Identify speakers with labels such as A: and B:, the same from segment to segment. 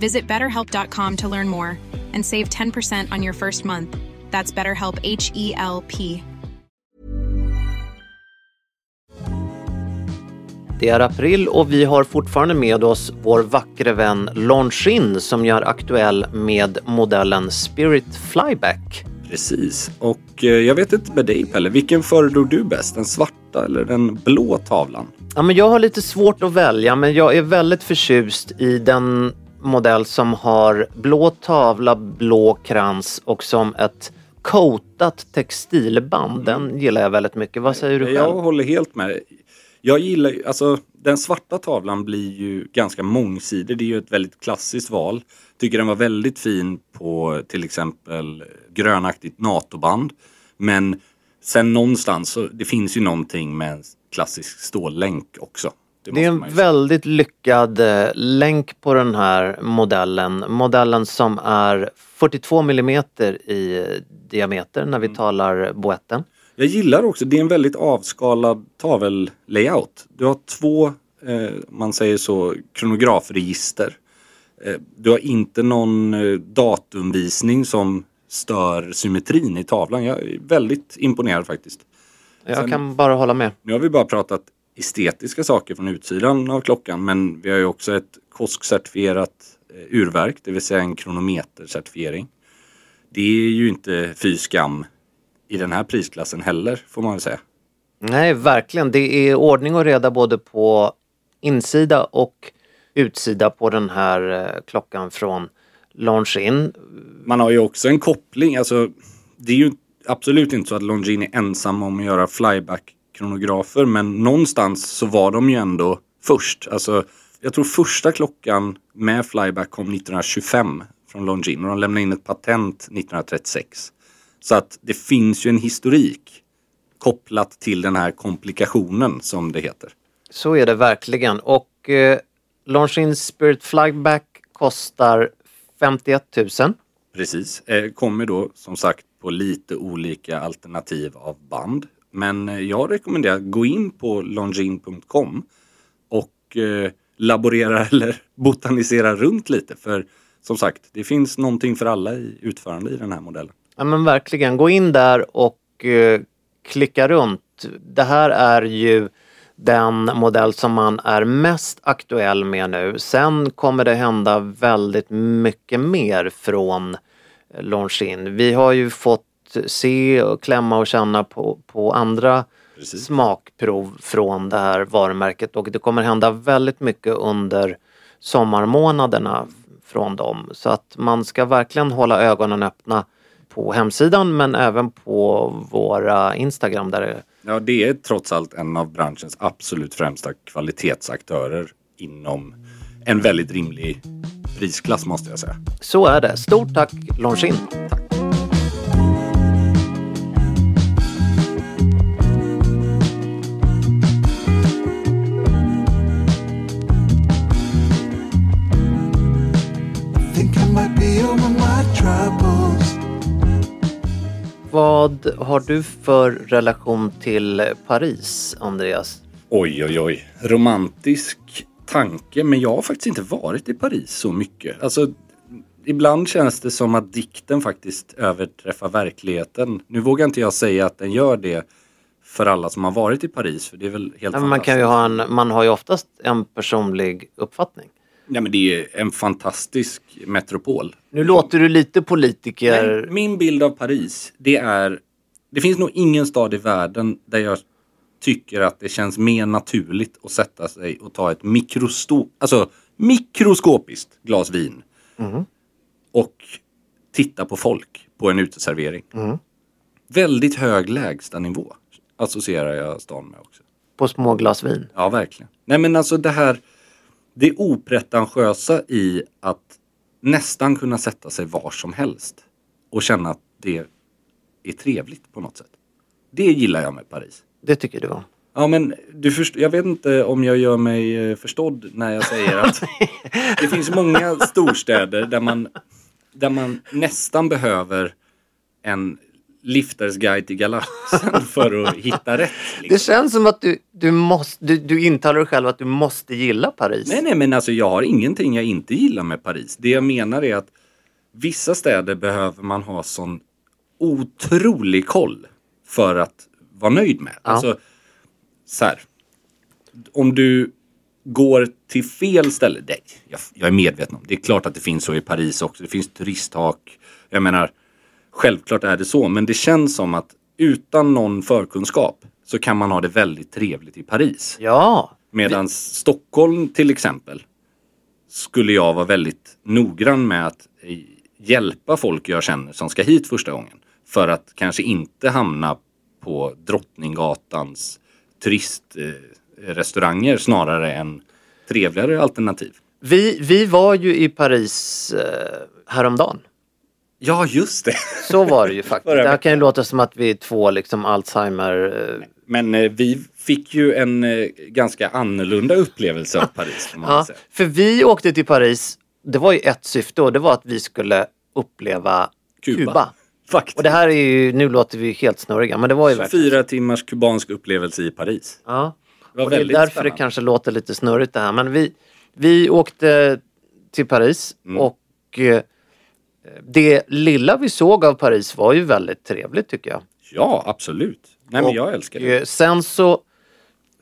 A: Visit betterhelp.com to learn more and save 10% on your first month. That's BetterHelp H E L P.
B: Det är april och vi har fortfarande med oss vår vackre vän Longin som gör aktuell med modellen Spirit Flyback.
C: Precis, och eh, jag vet inte med dig Pelle, vilken föredrog du bäst? Den svarta eller den blå tavlan?
B: Ja, men jag har lite svårt att välja men jag är väldigt förtjust i den modell som har blå tavla, blå krans och som ett coatat textilband. Den gillar jag väldigt mycket. Vad säger du själv?
C: Jag håller helt med. Jag gillar ju- alltså den svarta tavlan blir ju ganska mångsidig. Det är ju ett väldigt klassiskt val. Tycker den var väldigt fin på till exempel grönaktigt NATO-band. Men sen någonstans så det finns ju någonting med en klassisk stållänk också.
B: Det är
C: måste
B: en väldigt lyckad eh, länk på den här modellen. Modellen som är 42 millimeter i diameter när vi
C: Mm.
B: talar boetten.
C: Jag gillar också, det är en väldigt avskalad tavellayout. Du har två, eh, man säger så, kronografregister. Eh, du har inte någon eh, datumvisning som stör symmetrin i tavlan. Jag är väldigt imponerad faktiskt.
B: Jag
C: Sen-
B: kan bara hålla med.
C: Nu har vi bara pratat estetiska saker från utsidan av klockan men vi har ju också ett KOSK-certifierat eh, urverk, det vill säga en kronometercertifiering. Det är ju inte fy skam i den här prisklassen heller får man väl säga.
B: Nej, verkligen. Det är ordning och reda både på insida och utsida på den här eh, klockan från Longin.
C: Man har ju också en koppling, alltså det är ju absolut inte så att Longines är ensam om att göra flyback-kronografer men någonstans så var de ju ändå först. Alltså, jag tror första klockan med flyback kom 1925 från Longines och de lämnade in ett patent 1936. Så att det finns ju en historik kopplat till den här komplikationen som det heter.
B: Så är det verkligen. Och eh, Longin Spirit Flyback kostar 51 000.
C: Precis. Eh, kommer då som sagt på lite olika alternativ av band. Men eh, jag rekommenderar att gå in på longin.com och eh, laborera eller botanisera runt lite. För som sagt, det finns någonting för alla i utförande i den här modellen.
B: Ja men verkligen, gå in där och eh, klicka runt. Det här är ju den modell som man är mest aktuell med nu. Sen kommer det hända väldigt mycket mer från eh, Longin. Vi har ju fått se och klämma och känna på, på andra
C: Precis.
B: smakprov från det här varumärket och det kommer hända väldigt mycket under sommarmånaderna från dem. Så att man ska verkligen hålla ögonen öppna på hemsidan men även på våra Instagram där det
C: Ja, det är trots allt en av branschens absolut främsta kvalitetsaktörer inom en väldigt rimlig prisklass måste jag säga.
B: Så är det. Stort tack Longin!
D: Think
B: Vad har du för relation till Paris, Andreas?
C: Oj, oj, oj. Romantisk tanke, men jag har faktiskt inte varit i Paris så mycket. Alltså, ibland känns det som att dikten faktiskt överträffar verkligheten. Nu vågar inte jag säga att den gör det för alla som har varit i Paris, för det är väl helt
B: men man, kan ju ha en, man har ju oftast en personlig uppfattning.
C: Ja, men det är en fantastisk metropol.
B: Nu låter du lite politiker...
C: Men min bild av Paris, det är... Det finns nog ingen stad i världen där jag tycker att det känns mer naturligt att sätta sig och ta ett mikrosto, alltså, mikroskopiskt glas vin. Och titta på folk på en uteservering. Väldigt hög lägstanivå associerar jag stan med också.
B: på små glas vin.
C: Ja, verkligen. Nej, men alltså det här, det opretentiösa i att nästan kunna sätta sig var som helst och känna att det är trevligt på något sätt. Det gillar jag med Paris.
B: Det tycker du om.
C: Ja men du först- jag vet inte om jag gör mig eh, förstådd när jag säger att det finns många storstäder där man, där man nästan behöver en lifters guide till galaxen för att hitta rätt.
B: Det
C: Liksom.
B: känns som att du, du, måste, du, du intalar dig själv att du måste gilla Paris.
C: Nej nej men alltså jag har ingenting jag inte gillar med Paris. Det jag menar är att vissa städer behöver man ha sån otrolig koll för att vara nöjd med. Alltså, så här. Om du går till fel ställe. Nej, jag, jag är medveten om. Det är klart att det finns så i Paris också. Det finns turisthak. Jag menar, självklart är det så. Men det känns som att utan någon förkunskap så kan man ha det väldigt trevligt i Paris.
B: Ja,
C: Medan Stockholm till exempel skulle jag vara väldigt noggrann med att hjälpa folk jag känner som ska hit första gången. För att kanske inte hamna på Drottninggatans turistrestauranger snarare än trevligare alternativ.
B: vi, vi var ju i Paris eh, häromdagen.
C: Ja, just det.
B: Så var det ju faktiskt. Det här kan ju låta som att vi är två liksom Alzheimer... Eh,
C: Men eh, vi fick ju en eh, ganska annorlunda upplevelse av Paris.
B: Ja, för vi åkte till Paris, det var ju ett syfte och det var att vi skulle uppleva
C: Kuba.
B: Kuba.
C: Faktiskt.
B: Och det här är ju, nu låter vi helt snurriga, men det var ju verkligen...
C: Fyra timmars kubansk upplevelse i Paris.
B: Ja.
C: Det var
B: Och det är därför
C: spännande.
B: det kanske låter lite snurrigt det här. Men vi, vi åkte till Paris
C: Mm.
B: och eh, det lilla vi såg av Paris var ju väldigt trevligt tycker jag.
C: Ja, absolut. Nej, men jag älskar det.
B: eh, Sen så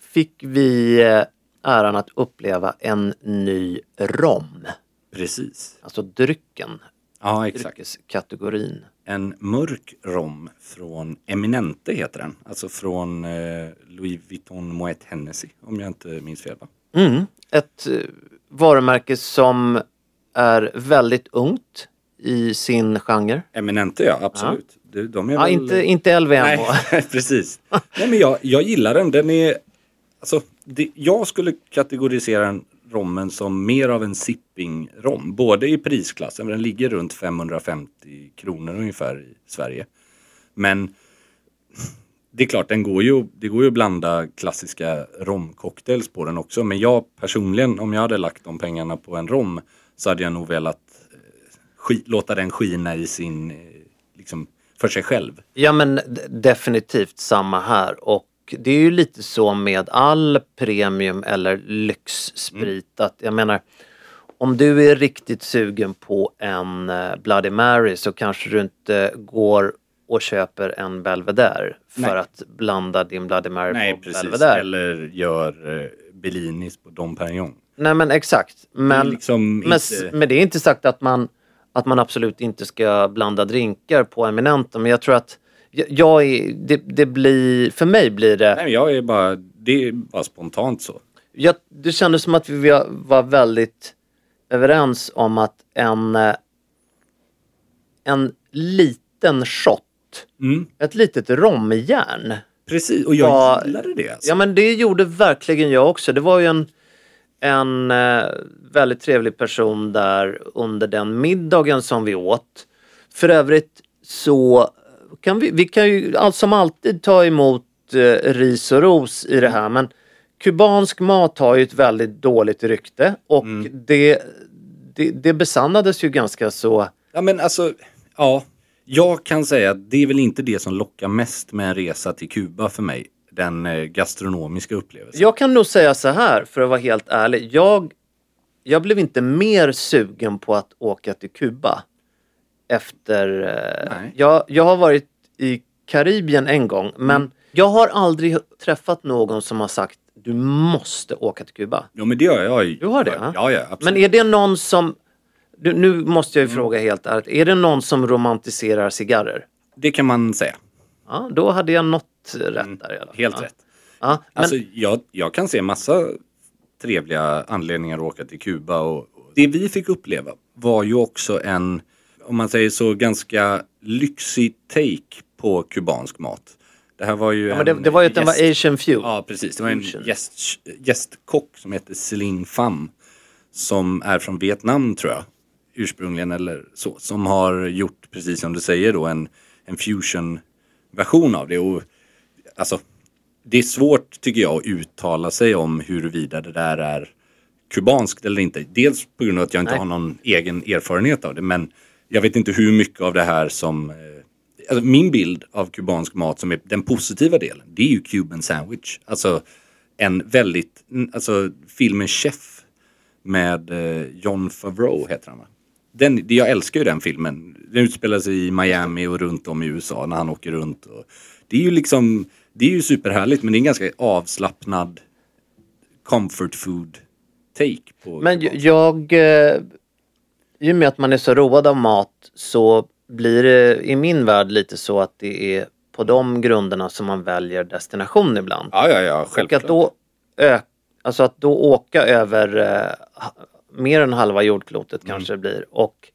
B: fick vi eh, äran att uppleva en ny rom.
C: Precis.
B: Alltså drycken,
C: Ja, exakt.
B: dryckeskategorin.
C: En mörk rom från Eminente heter den. Alltså från eh, Louis Vuitton Moet Hennessy, om jag inte minns fel. Va?
B: Mm. Ett eh, varumärke som är väldigt ungt i sin genre.
C: Eminente, ja, absolut. De, de är
B: Ja,
C: väl...
B: inte, inte LVM.
C: Nej, precis. Nej, men jag, jag gillar den. Den är... Alltså, det, jag skulle kategorisera den rommen som mer av en sipping-rom. Både i prisklassen, den ligger runt 550 kronor ungefär i Sverige. Men det är klart, den går ju, det går ju att blanda klassiska romcocktails på den också. Men jag personligen, om jag hade lagt de pengarna på en rom så hade jag nog velat låta den skina i sin, eh, liksom, för sig själv.
B: Ja men definitivt samma här och det är ju lite så med all premium eller lyxsprit att jag menar om du är riktigt sugen på en eh, Bloody Mary så kanske du inte går och köper en Belvedere för
C: Nej.
B: att blanda din Bloody Mary
C: Nej,
B: på
C: precis.
B: Belvedere.
C: Eller gör eh, Bellinis på Dom Perignon.
B: Nej men exakt. Men,
C: liksom
B: men,
C: inte-
B: men det är inte sagt att man, att man absolut inte ska blanda drinkar på Eminenta men jag tror att jag, är, det, det blir, för mig blir det
C: Nej, jag är bara, det är bara spontant så.
B: jag, det kändes som att vi var- var väldigt överens om att en, en liten shot,
C: Mm.
B: ett litet romjärn.
C: Precis, och jag
B: Ja,
C: gillade det. Alltså.
B: Ja men det gjorde verkligen jag också. Det var ju en, en eh, väldigt trevlig person där under den middagen som vi åt. För övrigt så kan vi, vi kan ju allt som alltid ta emot eh, ris och ros i det här men kubansk mat har ju ett väldigt dåligt rykte och det, det, det besannades ju ganska så
C: Ja men alltså, ja. Jag kan säga att det är väl inte det som lockar mest med en resa till Kuba för mig. Den eh, gastronomiska upplevelsen.
B: Jag kan nog säga så här, för att vara helt ärlig. Jag, jag blev inte mer sugen på att åka till Kuba efter... eh,
C: Nej.
B: Jag, jag har varit i Karibien en gång, men
C: Mm.
B: jag har aldrig träffat någon som har sagt du måste åka till Kuba.
C: Ja men det gör jag.
B: Du har det,
C: Ja,
B: ja?
C: absolut.
B: Men är det någon som... Du, nu måste jag
C: Mm.
B: ju fråga helt ärligt. Är det någon som romantiserar cigarrer?
C: Det kan man säga.
B: Ja, då hade jag nått rätt där i alla fall.
C: Helt rätt.
B: Ja, men,
C: Alltså, jag, jag kan se massa trevliga anledningar att åka till Kuba och det vi fick uppleva var ju också en, om man säger så, ganska lyxig take på kubansk mat. Det här var ju
B: ja,
C: en
B: det, det var ju att den var Asian Fuel.
C: Ja, precis. Det var en
B: Fusion.
C: gäst, gästkock som heter Celine Pham. Som är från Vietnam tror jag. Ursprungligen eller så. Som har gjort, precis som du säger då, en, en fusion-version av det. Och, alltså, det är svårt tycker jag att uttala sig om huruvida det där är kubanskt eller inte. Dels på grund av att jag inte
B: Nej.
C: har någon egen erfarenhet av det. Men jag vet inte hur mycket av det här som... Eh, alltså min bild av kubansk mat som är den positiva delen, det är ju Cuban sandwich. Alltså en väldigt, alltså filmen Chef med eh, John Favreau heter han va? Den, jag älskar ju den filmen. Den utspelar sig i Miami och runt om i USA när han åker runt. Och det är ju liksom, det är ju superhärligt men det är en ganska avslappnad comfort food take på
B: Men jag... Eh, I och med att man är så road av mat så blir det i min värld lite så att det är på de grunderna som man väljer destination ibland.
C: Ja, ja, ja,
B: och
C: självklart.
B: att då, ö- alltså att då åka över eh, mer än halva jordklotet
C: Mm.
B: kanske det blir och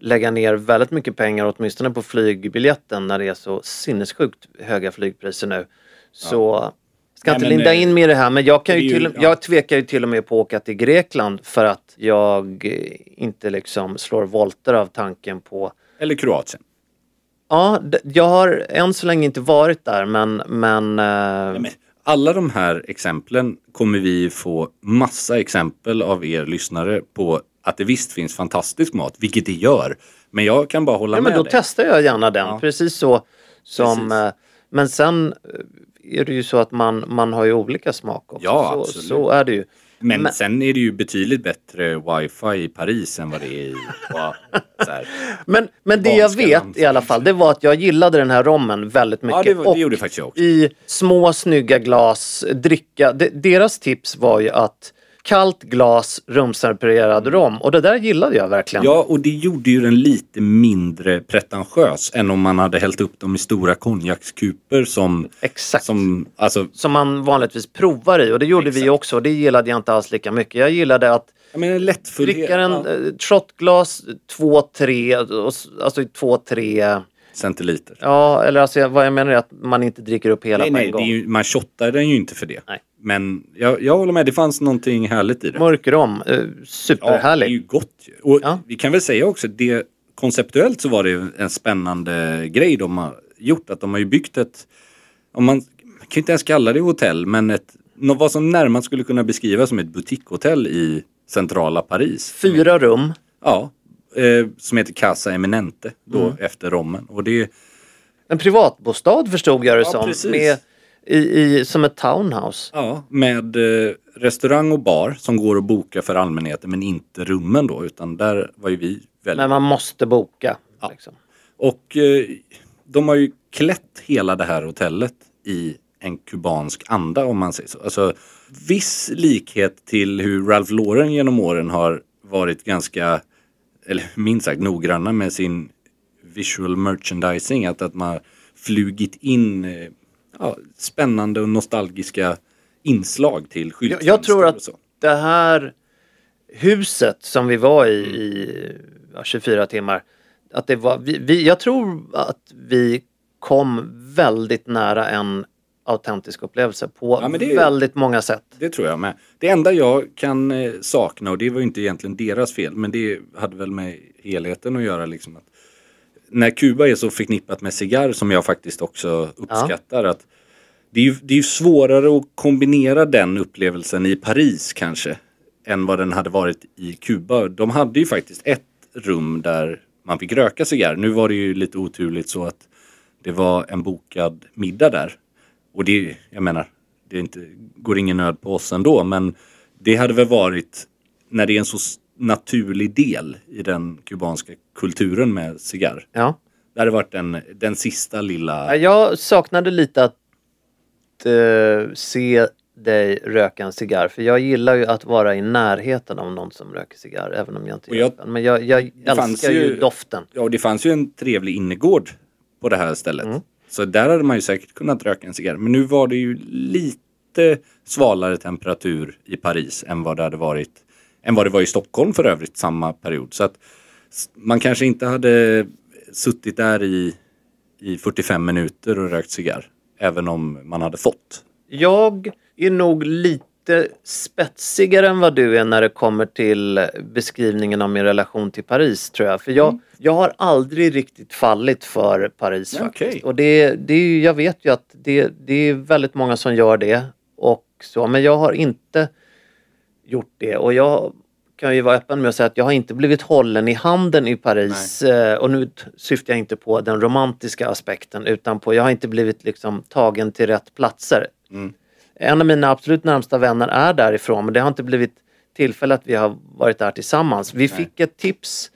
B: lägga ner väldigt mycket pengar åtminstone på flygbiljetten när det är så sinnessjukt höga flygpriser nu. Så ska
C: Nej,
B: inte linda
C: eh,
B: in mig i det här men jag, kan ju till,
C: ja.
B: jag tvekar ju till och med på att åka till Grekland för att jag eh, inte liksom slår volter av tanken på
C: Eller Kroatien.
B: Ja, jag har än så länge inte varit där men, men, eh,
C: Ja, men alla de här exemplen kommer vi få massa exempel av er lyssnare på att det visst finns fantastisk mat, vilket det gör. Men jag kan bara hålla
B: Ja, men
C: med
B: då
C: dig.
B: testar jag gärna den.
C: Ja.
B: Precis så som...
C: Precis.
B: eh, Men sen eh, är det ju så att man, man har ju olika smak också.
C: Ja,
B: så,
C: absolut.
B: så är det ju.
C: Men,
B: Men-
C: sen är det ju betydligt bättre wifi i Paris än vad det är i... Så här.
B: Men, men det jag vet i alla fall, det var att jag gillade den här rommen väldigt mycket.
C: Ja, det, var, det gjorde faktiskt jag också.
B: i små snygga glas, dricka. De, deras tips var ju att kallt glas rumstempererad rom. Och det där gillade jag verkligen.
C: Ja, och det gjorde ju den lite mindre pretentiös än om man hade hällt upp dem i stora konjakskuper som...
B: Exakt.
C: Som, alltså,
B: Som man vanligtvis provar i och det gjorde vi
C: Exakt.
B: också. Det gillade jag inte alls lika mycket. Jag gillade att
C: jag menar lättfullhet.
B: dricka en
C: ja,
B: eh, shotglas, två, tre, och alltså två, tre.
C: centiliter.
B: Ja, eller alltså vad jag menar är att man inte dricker upp hela
C: nej,
B: på en
C: nej,
B: gång.
C: ju, man shottar den ju inte för det.
B: Nej.
C: Men jag, jag håller med, det fanns någonting härligt i det.
B: Mörk rom, eh,
C: Ja, det är ju gott ju. Och
B: Ja.
C: vi kan väl säga också, det, konceptuellt så var det en spännande grej de har gjort. Att de har ju byggt ett, om man, man kan ju inte ens kalla det hotell, men ett, vad som närmast skulle kunna beskrivas som ett butikshotell i centrala Paris.
B: Fyra rum.
C: Ja, eh, som heter Casa Eminente då
B: Mm.
C: efter Rommen. Och det,
B: En privatbostad förstod jag det
C: Ja,
B: som.
C: precis.
B: Med, i, i, som ett townhouse.
C: Ja, med eh, restaurang och bar som går att boka för allmänheten men inte rummen då utan där var ju vi väldigt...
B: Men man måste boka.
C: Ja.
B: Liksom.
C: Och eh, de har ju klätt hela det här hotellet i en kubansk anda om man säger så. Alltså viss likhet till hur Ralph Lauren genom åren har varit ganska, eller minst sagt noggranna med sin visual merchandising. Att, att man flugit in eh, ja, spännande och nostalgiska inslag till skyltfönster
B: jag tror att det här huset som vi var i i ja, 24 timmar. Att det var, vi, vi, jag tror att vi kom väldigt nära en autentisk upplevelse på
C: Ja, det
B: väldigt många sätt.
C: Det tror jag med. Det enda jag kan eh, sakna, och det var ju inte egentligen deras fel, men det hade väl med helheten att göra. Liksom, att när Kuba är så förknippat med cigarr som jag faktiskt också uppskattar. att det är, ju, det är ju svårare att kombinera den upplevelsen i Paris kanske än vad den hade varit i Kuba. De hade ju faktiskt ett rum där man fick röka cigarr. Nu var det ju lite oturligt så att det var en bokad middag där. Och det, jag menar, det inte, går ingen nöd på oss ändå, men det hade väl varit när det är en så naturlig del i den kubanska kulturen med cigarr.
B: Ja.
C: Det hade varit den, den sista lilla...
B: Ja, Jag saknade lite att eh, se dig röka en cigarr. För jag gillar ju att vara i närheten av någon som röker cigarr. Även om jag inte
C: jag-.
B: Men jag, jag älskar ju
C: ju-
B: doften.
C: Ja, och det fanns ju en trevlig innergård på det här stället.
B: Mm.
C: Så där hade man ju säkert kunnat röka en cigarr. Men nu var det ju lite svalare temperatur i Paris än vad det hade varit än vad det var i Stockholm för övrigt samma period. Så att man kanske inte hade suttit där i, i 45 minuter och rökt cigarr. Även om man hade fått.
B: Jag är nog lite spetsigare än vad du är när det kommer till beskrivningen av min relation till Paris tror jag. För jag, jag har aldrig riktigt fallit för Paris
C: Ja,
B: faktiskt.
C: okej.
B: Och det, det är jag vet ju att det, det är väldigt många som gör det. Och så, men jag har inte gjort det. Och jag kan ju vara öppen med att säga att jag har inte blivit hållen i handen i Paris. Eh, Och nu syftar jag inte på den romantiska aspekten utan på, jag har inte blivit liksom tagen till rätt platser. En av mina absolut närmsta vänner är därifrån men det har inte blivit tillfälle att vi har varit där tillsammans. Vi fick ett tips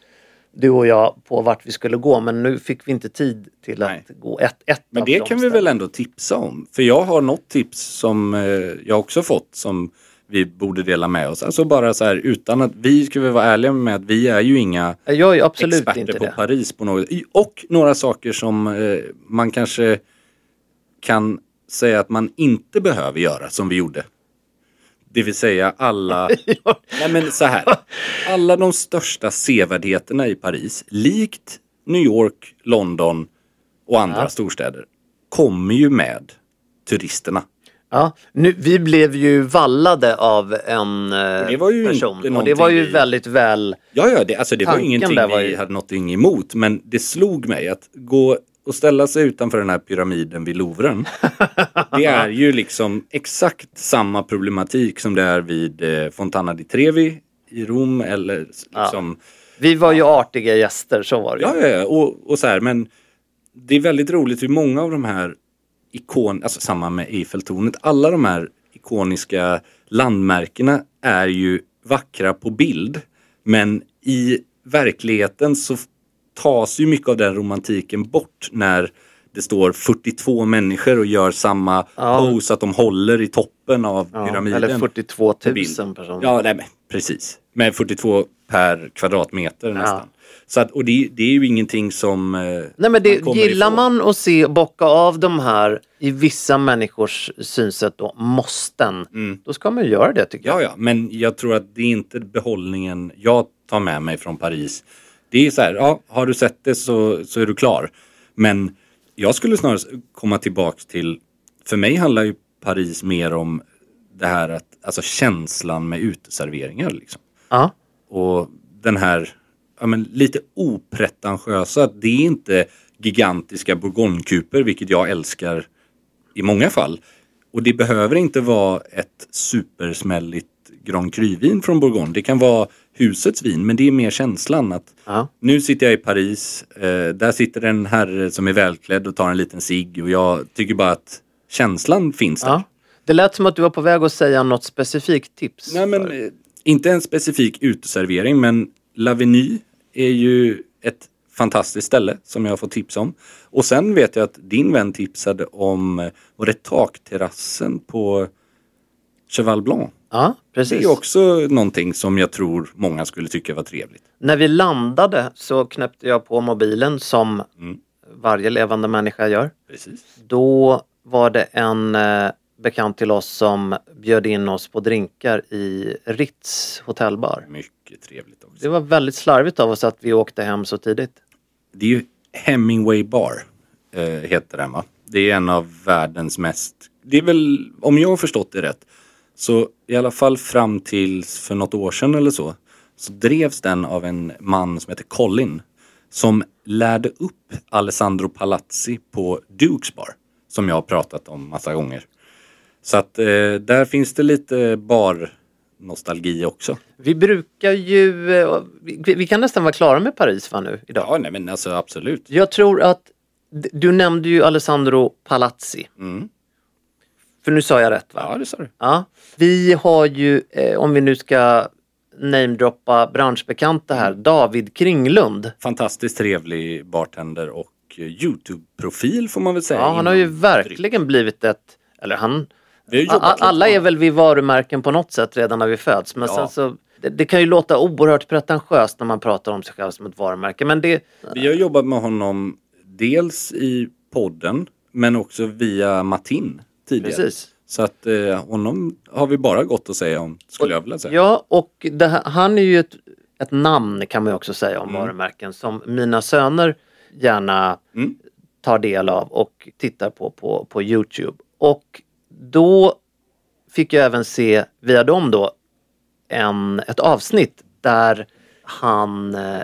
B: du och jag på vart vi skulle gå men nu fick vi inte tid till
C: Nej.
B: att gå ett, ett
C: Men det
B: de
C: kan vi väl ändå tipsa om. För jag har något tips som eh, jag också fått som vi borde dela med oss. Alltså bara så här utan att vi ska väl vara ärliga med att vi är ju inga
B: är
C: experter på
B: det.
C: Paris på något Och några saker som eh, man kanske kan säga att man inte behöver göra som vi gjorde. Det vill säga alla, nej men så här, alla de största sevärdheterna i Paris, likt New York, London och andra
B: Ja.
C: storstäder, kommer ju med turisterna.
B: Ja, nu, vi blev ju vallade av en eh,
C: det var ju
B: person och det var ju
C: vi-
B: väldigt väl
C: Ja, ja, det, alltså det var ingenting
B: där var
C: vi
B: ju-
C: hade någonting emot. Men det slog mig att gå och ställa sig utanför den här pyramiden vid Louvren. det är ju liksom exakt samma problematik som det är vid eh, Fontana di Trevi i Rom eller liksom.
B: Vi var ju artiga gäster, så var det.
C: Ja, ja, ja. Och, och så här, men det är väldigt roligt hur många av de här ikon, alltså samma med Eiffeltornet, alla de här ikoniska landmärkena är ju vackra på bild. Men i verkligheten så tas ju mycket av den romantiken bort när det står 42 människor och gör samma
B: Ja.
C: pose att de håller i toppen av
B: Ja,
C: pyramiden.
B: eller 42
C: på
B: 000
C: bild.
B: personer.
C: Ja, nej, men precis. Med 42 per kvadratmeter nästan. Så att, och det, det är ju ingenting som eh,
B: Nej men
C: man
B: det,
C: kommer
B: gillar
C: ifrån.
B: man att se bocka av de här i vissa människors synsätt då, måsten, då ska man ju göra det tycker jag.
C: Mm. Ja, ja, men jag tror att det är inte behållningen jag tar med mig från Paris. Det är så här, ja, har du sett det så, så är du klar. Men jag skulle snarare komma tillbaks till, för mig handlar ju Paris mer om det här att, alltså känslan med uteserveringar liksom.
B: Ja.
C: Och den här, ja men lite opretentiösa, det är inte gigantiska bourgognekuper, vilket jag älskar i många fall. Och det behöver inte vara ett supersmälligt Grand Cru-vin från Bourgogne. Det kan vara husets vin, men det är mer känslan att
B: Ja.
C: nu sitter jag i Paris, eh, där sitter en herre som är välklädd och tar en liten cigg och jag tycker bara att känslan finns där.
B: Ja. Det lät som att du var på väg att säga något specifikt tips.
C: Nej men eh, inte en specifik uteservering men Laveny är ju ett fantastiskt ställe som jag har fått tips om. Och sen vet jag att din vän tipsade om, eh, var det takterrassen på Cheval Blanc?
B: Ja,
C: Det
B: precis.
C: är också någonting som jag tror många skulle tycka var trevligt.
B: När vi landade så knäppte jag på mobilen som
C: Mm.
B: varje levande människa gör.
C: Precis.
B: Då var det en eh, bekant till oss som bjöd in oss på drinkar i Ritz hotellbar.
C: Mycket trevligt också.
B: Det var väldigt slarvigt av oss att vi åkte hem så tidigt.
C: Det är ju Hemingway Bar, eh, heter den va? Det är en av världens mest, det är väl, om jag har förstått det rätt, så i alla fall fram till för något år sedan eller så, så drevs den av en man som heter Colin, som lärde upp Alessandro Palazzi på Dukes Bar, som jag har pratat om massa gånger. Så att eh, där finns det lite nostalgi också.
B: Vi brukar ju, eh, vi, kan nästan vara klara med Paris va nu idag?
C: Ja, nej men alltså absolut.
B: Jag tror att, du nämnde ju Alessandro Palazzi.
C: Mm.
B: För nu sa jag rätt va?
C: Ja, det sa du.
B: Ja. Vi har ju, eh, om vi nu ska namedroppa branschbekanta här, David Kringlund.
C: Fantastiskt trevlig bartender och eh, Youtube-profil får man väl säga.
B: Ja, han har ju verkligen blivit ett, eller han, Alla är väl vi varumärken på något sätt redan när vi föds. Men
C: Ja.
B: sen så, det, det kan ju låta oerhört pretentiöst när man pratar om sig själv som ett varumärke. Men det,
C: Vi har jobbat med honom dels i podden men också via Matin tidigare.
B: precis.
C: Så att eh, honom har vi bara gott att säga om, skulle jag vilja säga.
B: Ja, och här, han är ju ett, ett namn kan man ju också säga om
C: Mm.
B: varumärken som mina söner gärna
C: Mm.
B: tar del av och tittar på, på på Youtube. Och då fick jag även se via dem då en, ett avsnitt där han eh,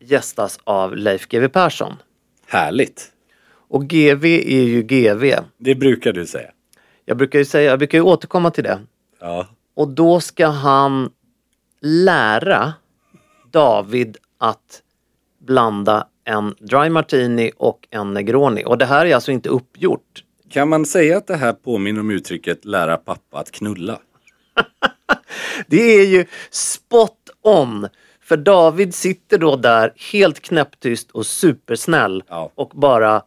B: gästas av Leif GW Persson.
C: Härligt.
B: Och GV är ju GV.
C: Det brukar du säga.
B: Jag brukar ju säga, jag brukar ju återkomma till det.
C: Ja.
B: Och då ska han lära David att blanda en dry martini och en negroni. Och det här är alltså inte uppgjort.
C: Kan man säga att det här påminner om uttrycket lära pappa att knulla?
B: Det är ju spot on. För David sitter då där helt knäpptyst och supersnäll
C: Ja.
B: och bara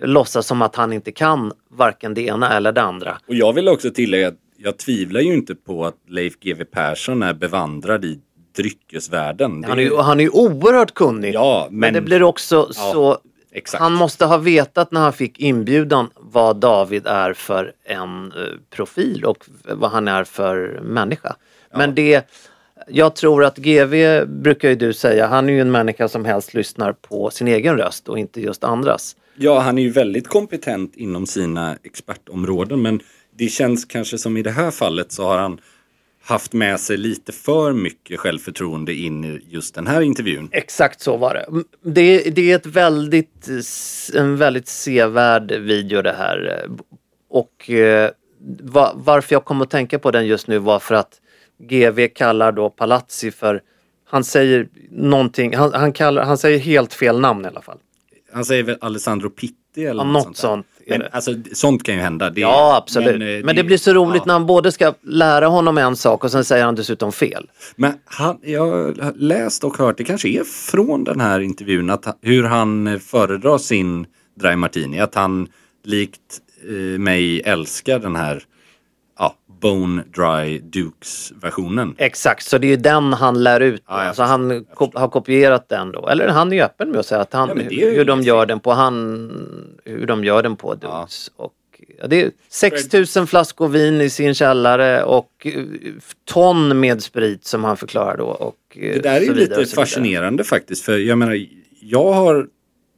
B: låtsas som att han inte kan varken det ena eller det andra.
C: Och jag vill också tillägga att jag tvivlar ju inte på att Leif GW Persson är bevandrad i dryckesvärlden.
B: Han är ju, han är ju oerhört kunnig.
C: Ja,
B: men,
C: men-
B: det blir också så...
C: exakt.
B: Han måste ha vetat när han fick inbjudan vad David är för en eh, profil och vad han är för människa. Men det, jag tror att GV brukar ju du säga, han är ju en människa som helst lyssnar på sin egen röst och inte just andras.
C: Ja, han är ju väldigt kompetent inom sina expertområden men det känns kanske som i det här fallet så har han haft med sig lite för mycket självförtroende in i just den här intervjun.
B: Exakt så var det. Det, det är ett väldigt, en väldigt sevärd video det här. Och eh, va, varför jag kom att tänka på den just nu var för att GV kallar då Palazzi för, han säger någonting, han, han, kallar, han säger helt fel namn i alla fall.
C: Han säger väl Alessandro Pitti eller
B: Ja,
C: något, sånt.
B: sånt
C: Men
B: det.
C: alltså, sånt kan ju hända. Det,
B: Ja, absolut. Men,
C: eh,
B: det, blir så roligt
C: ja.
B: när han både ska lära honom en sak och sen säger han dessutom fel.
C: Men han, jag har läst och hört, det kanske är från den här intervjun, att, hur han eh, föredrar sin Dry Martini. Att han likt eh, mig älskar den här Bone Dry Dukes-versionen.
B: Exakt, så det är ju den han lär ut.
C: Jag
B: alltså han kop- har kopierat den då. Eller han är ju öppen med att säga att han,
C: Ja, ju
B: hur de gör den på han, hur de gör den på Dukes. Och, ja, det är 6000 flaskor vin i sin källare och eh, ton med sprit som han förklarar då. Och, eh,
C: Det där är ju lite fascinerande faktiskt. För jag menar, jag har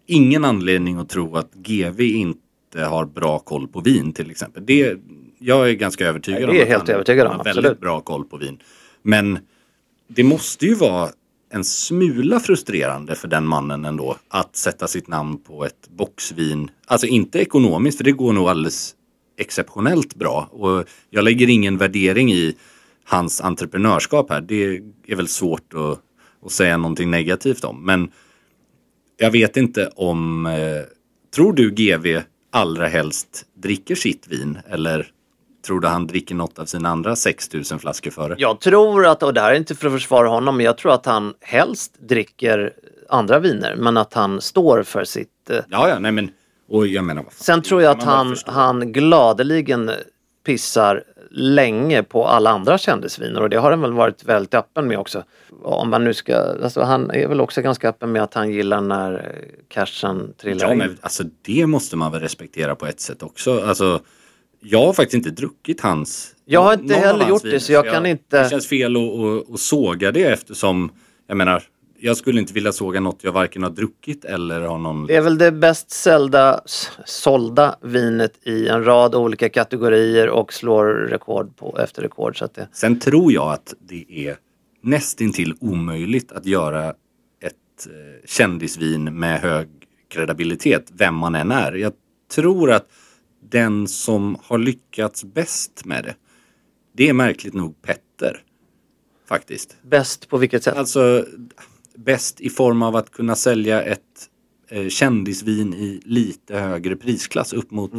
C: ingen anledning att tro att GV inte har bra koll på vin till exempel. Det, jag är ganska övertygad
B: Nej,
C: om
B: det är
C: att
B: helt
C: han
B: övertygad om,
C: har
B: absolut.
C: väldigt bra koll på vin. Men det måste ju vara en smula frustrerande för den mannen ändå att sätta sitt namn på ett boxvin. Alltså inte ekonomiskt, för det går nog alldeles exceptionellt bra. Och jag lägger ingen värdering i hans entreprenörskap här. Det är väl svårt att, att säga någonting negativt om. Men jag vet inte om... Eh, tror du GV allra helst dricker sitt vin? Eller tror du han dricker något av sina andra 6000 flaskor före?
B: Jag tror att, och det här är inte för att försvara honom, men jag tror att han helst dricker andra viner men att han står för sitt eh,
C: Ja, ja, nej men... Och jag menar,
B: Sen tror jag att han, han gladeligen pissar länge på alla andra kändisviner och det har han väl varit väldigt öppen med också. Om man nu ska, alltså han är väl också ganska öppen med att han gillar när cashen trillar
C: Ja,
B: in.
C: men alltså det måste man väl respektera på ett sätt också. Alltså, jag har faktiskt inte druckit hans...
B: Jag har inte heller gjort det,
C: viner,
B: så jag kan inte-
C: Det känns fel att, att, att såga det eftersom, jag menar, jag skulle inte vilja såga något jag varken har druckit eller har någon...
B: Det är väl det bäst säljda, s- sålda vinet i en rad olika kategorier och slår rekord på, efter rekord. Så att det,
C: Sen tror jag att det är nästintill omöjligt att göra ett eh, kändisvin med hög kredibilitet, vem man än är. Jag tror att den som har lyckats bäst med det, det är märkligt nog Petter. faktiskt.
B: Bäst på vilket sätt?
C: Alltså bäst i form av att kunna sälja ett eh, kändisvin i lite högre prisklass upp mot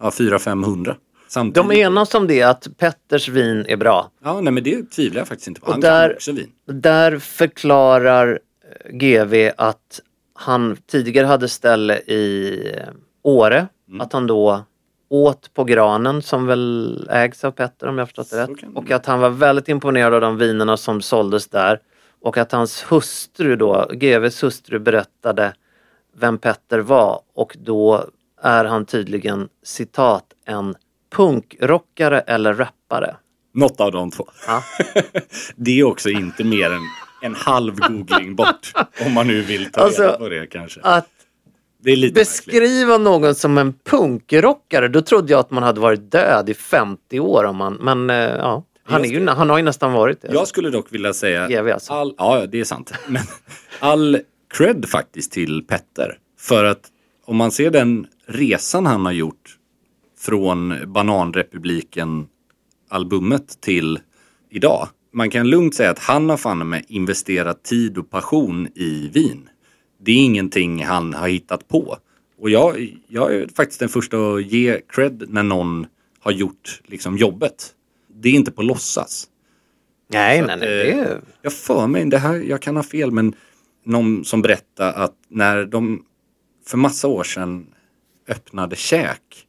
C: ja, 400-500. Samtidigt,
B: De enas om det att Petters vin är bra.
C: Ja, nej men det tvivlar jag faktiskt inte på.
B: Och
C: Han
B: där-
C: kan också vin.
B: Där förklarar eh, GV att han tidigare hade ställe i eh, Åre.
C: Mm.
B: Att han då åt på granen som väl ägs av Petter om jag förstått det rätt. Och att han var väldigt imponerad av de vinerna som såldes där. Och att hans hustru då, GVs hustru berättade vem Petter var och då är han tydligen citat en punkrockare eller rappare.
C: Något av de två.
B: Ja.
C: det är också inte mer än en halv googling bort. om man nu vill ta
B: Alltså,
C: reda på det kanske.
B: Att
C: Lite märkligt.
B: beskriva någon som en punkrockare, då trodde jag att man hade varit död i 50 år. Om man, men eh, ja, han, är ju, han har ju nästan varit det.
C: Jag skulle dock vilja säga...
B: Alltså.
C: all, ja, det är sant. Men all cred faktiskt till Petter. För att om man ser den resan han har gjort från Bananrepubliken-albumet till idag. Man kan lugnt säga att han har fan med investerat tid och passion i vin. Det är ingenting han har hittat på. Och jag, jag är faktiskt den första att ge cred när någon har gjort liksom jobbet. Det är inte på låtsas.
B: nej,
C: så
B: nej,
C: att,
B: nej. Det
C: eh, Jag för mig, det här, jag kan ha fel, men någon som berättade att när de för massa år sedan öppnade käk,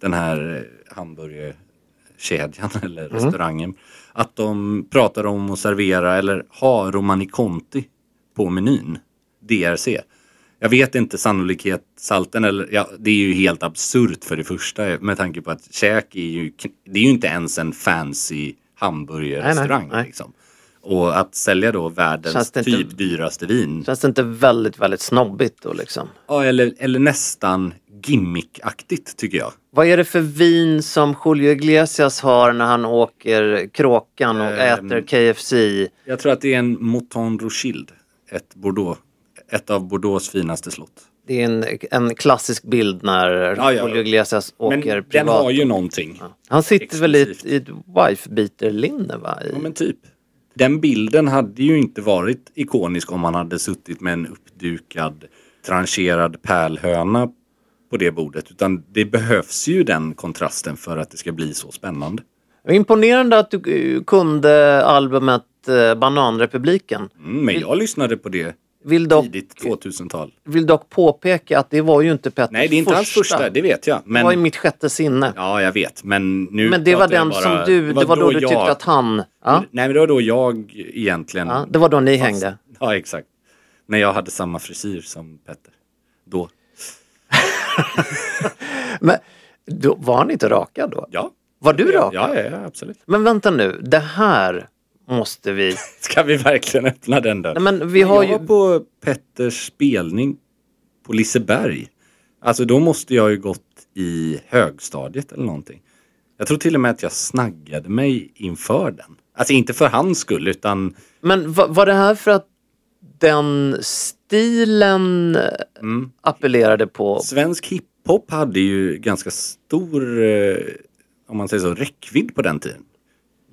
C: den här eh, hamburgerkedjan eller restaurangen, att de pratade om att servera eller ha Romani Conti på menyn, DRC. Jag vet inte sannolikhetssalten eller ja, det är ju helt absurt för det första med tanke på att käk är ju, det är ju inte ens en fancy hamburgerrestaurang.
B: Nej, nej.
C: Liksom. Och att sälja då världens
B: inte-
C: typ dyraste vin.
B: känns det inte väldigt, väldigt snobbigt då liksom?
C: Ja, eller, eller nästan gimmickaktigt tycker jag.
B: Vad är det för vin som Julio Iglesias har när han åker kråkan och
C: Ehm.
B: äter KFC?
C: Jag tror att det är en Mouton Rothschild. Ett Bordeaux. Ett av Bordeaux finaste slott.
B: Det är en, en klassisk bild när
C: Ja, ja.
B: Julio Iglesias
C: Men
B: åker
C: den
B: privat.
C: har ju någonting.
B: Han sitter väl i ett,
C: exklusivt.
B: i ett wife-beater-linne va? I,
C: Ja men typ. Den bilden hade ju inte varit ikonisk om man hade suttit med en uppdukad trancherad pärlhöna på det bordet. Utan det behövs ju den kontrasten för att det ska bli så spännande.
B: Imponerande att du eh, kunde albumet eh, Bananrepubliken.
C: Mm, men jag lyssnade på det
B: Vill dock,
C: tidigt 2000-tal.
B: vill dock påpeka att det var ju inte Petters
C: Nej, det är inte hans första, det vet jag.
B: Det var i
C: Men,
B: mitt sjätte sinne.
C: ja, jag vet. Men nu
B: Men det var den
C: bara-
B: som du, det var, då, du tyckte
C: jag-
B: att han... Ja,
C: Nej, men det var då jag egentligen...
B: ja, det var då ni
C: Fast-
B: hängde.
C: Ja, exakt. När jag hade samma frisyr som Petter. Då.
B: Men då, var han inte rakad då?
C: Ja.
B: Var du rakad?
C: Ja, ja, ja, absolut.
B: Men vänta nu, det här måste vi...
C: Ska vi verkligen öppna den där?
B: Nej, men vi har
C: jag
B: ju...
C: var på Petters spelning på Liseberg. Alltså då måste jag ju gått i högstadiet eller någonting. Jag tror till och med att jag snaggade mig inför den. Alltså inte för hans skull utan
B: Men var, var det här för att den stilen
C: Mm.
B: appellerade på...
C: svensk hiphop hade ju ganska stor, eh, om man säger så, räckvidd på den tiden.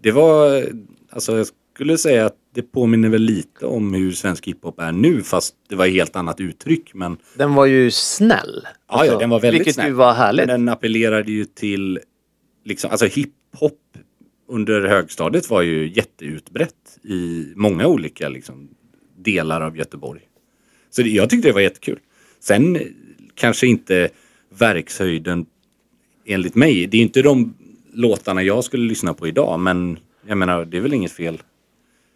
C: Det var, alltså jag skulle säga att det påminner väl lite om hur svensk hiphop är nu fast det var ett helt annat uttryck. Men
B: Den var ju snäll.
C: Ja, ja, den var väldigt
B: Vilket
C: snäll.
B: ju var härligt.
C: Men den appellerade ju till, liksom, alltså hiphop under högstadiet var ju jätteutbrett i många olika liksom, delar av Göteborg. Så det, jag tyckte det var jättekul. Sen kanske inte verkshöjden enligt mig. Det är inte de låtarna jag skulle lyssna på idag men jag menar det är väl inget fel.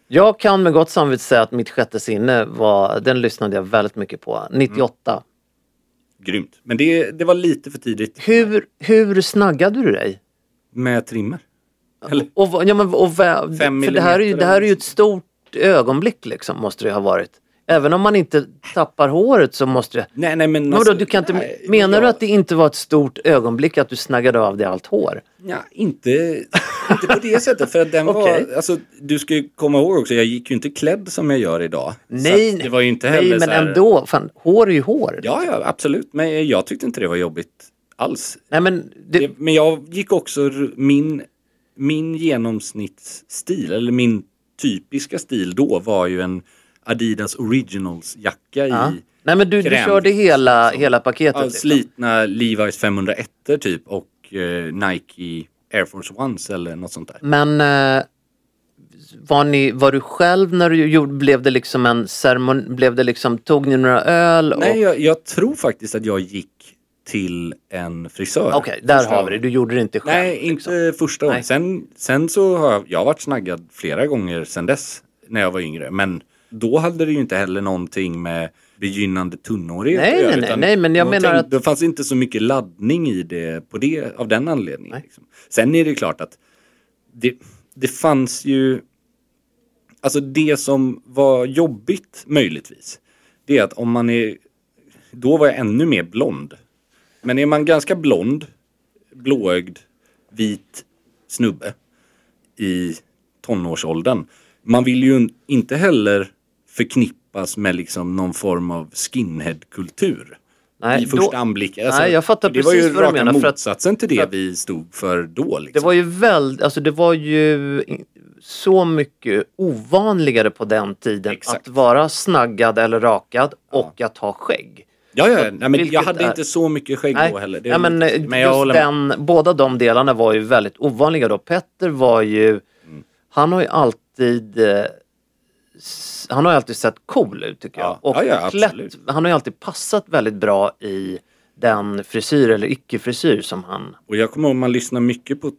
B: Jag kan med gott samvete säga att mitt sjätte sinne var, den lyssnade jag väldigt mycket på. 98.
C: Grymt. Men det, det var lite för tidigt.
B: Hur, hur snaggade du dig?
C: Med trimmer. Eller?
B: Och, ja, men, och, för det här, är ju, det här är ju ett stort ögonblick liksom, måste det ha varit. Även om man inte tappar håret så måste det...
C: Nej, nej men
B: Men
C: alltså,
B: du kan inte,
C: nej,
B: menar du
C: jag-
B: att det inte var ett stort ögonblick att du snaggade av dig allt hår?
C: Ja, inte, inte på det sättet. För att den
B: Okej.
C: var, alltså, du ska ju komma ihåg också, jag gick ju inte klädd som jag gör idag.
B: Nej,
C: det var inte heller
B: nej men
C: här,
B: ändå. Fan, hår är ju hår.
C: Ja, ja, absolut. Men jag tyckte inte det var jobbigt alls.
B: Nej, men det,
C: Det, men jag gick också, min, min genomsnittsstil, eller min typiska stil då var ju en Adidas Originals jacka
B: Ja.
C: i
B: Nej men du, du körde hela,
C: liksom.
B: hela paketet.
C: ja,
B: liksom.
C: slitna Levi's 501 typ och eh, Nike Air Force Ones eller något sånt där.
B: Men eh, var, ni, var du själv när du gjorde, blev det liksom en ceremoni, blev det liksom, tog ni några öl? Och,
C: Nej, jag, jag tror faktiskt att jag gick till en frisör.
B: Okej, där
C: första
B: har vi det. Du gjorde det inte själv?
C: Nej, inte
B: liksom.
C: första gången. Sen, sen så har jag, jag har varit snaggad flera gånger sen dess när jag var yngre. Men då hade det ju inte heller någonting med begynnande tunnårighet
B: Nej,
C: att göra,
B: nej, nej, nej, men jag menar att-
C: Det fanns inte så mycket laddning i det, på det av den anledningen. Liksom. Sen är det klart att det, det fanns ju Alltså det som var jobbigt möjligtvis Det är att om man är Då var jag ännu mer blond Men är man ganska blond Blåögd Vit snubbe I tonårsåldern Man vill ju inte heller Förknippas med liksom någon form av skinhead-kultur
B: Nej,
C: I första
B: då-
C: anblick alltså,
B: Nej, jag fattar
C: Det var ju
B: vad du
C: raka
B: menar,
C: motsatsen till det
B: att-
C: vi stod för då liksom.
B: Det var ju väldigt, alltså det var ju så mycket ovanligare på den tiden
C: Exakt.
B: att vara snaggad eller rakad och att ha skägg.
C: Ja, ja, nej, men jag hade
B: är-
C: inte så mycket skägg
B: Nej,
C: då heller.
B: Ja,
C: är
B: men, eh,
C: men jag
B: den, båda de delarna var ju väldigt ovanliga då. Petter var ju,
C: Mm.
B: han har ju alltid eh, han har ju alltid sett cool ut tycker jag.
C: Ja.
B: Och
C: Ja,
B: klätt, han har ju alltid passat väldigt bra i den frisyr eller icke-frisyr som han...
C: Och jag kommer ihåg man lyssnar mycket på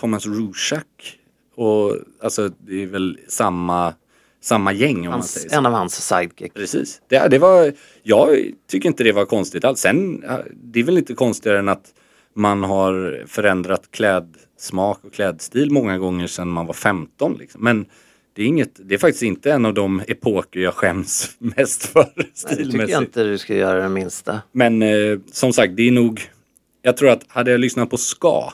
C: Thomas Rusak. Och alltså det är väl samma, samma gäng om man
B: Hans,
C: säger så.
B: en av hans sidekick.
C: Precis. Det, det var, jag tycker inte det var konstigt alls. Sen, det är väl inte konstigare än att man har förändrat klädsmak och klädstil många gånger sedan man var 15. Liksom. Men det är, inget, det är faktiskt inte en av de epoker jag skäms mest för
B: Nej, det tycker jag inte du ska göra det minsta.
C: Men eh, som sagt, det är nog... Jag tror att hade jag lyssnat på ska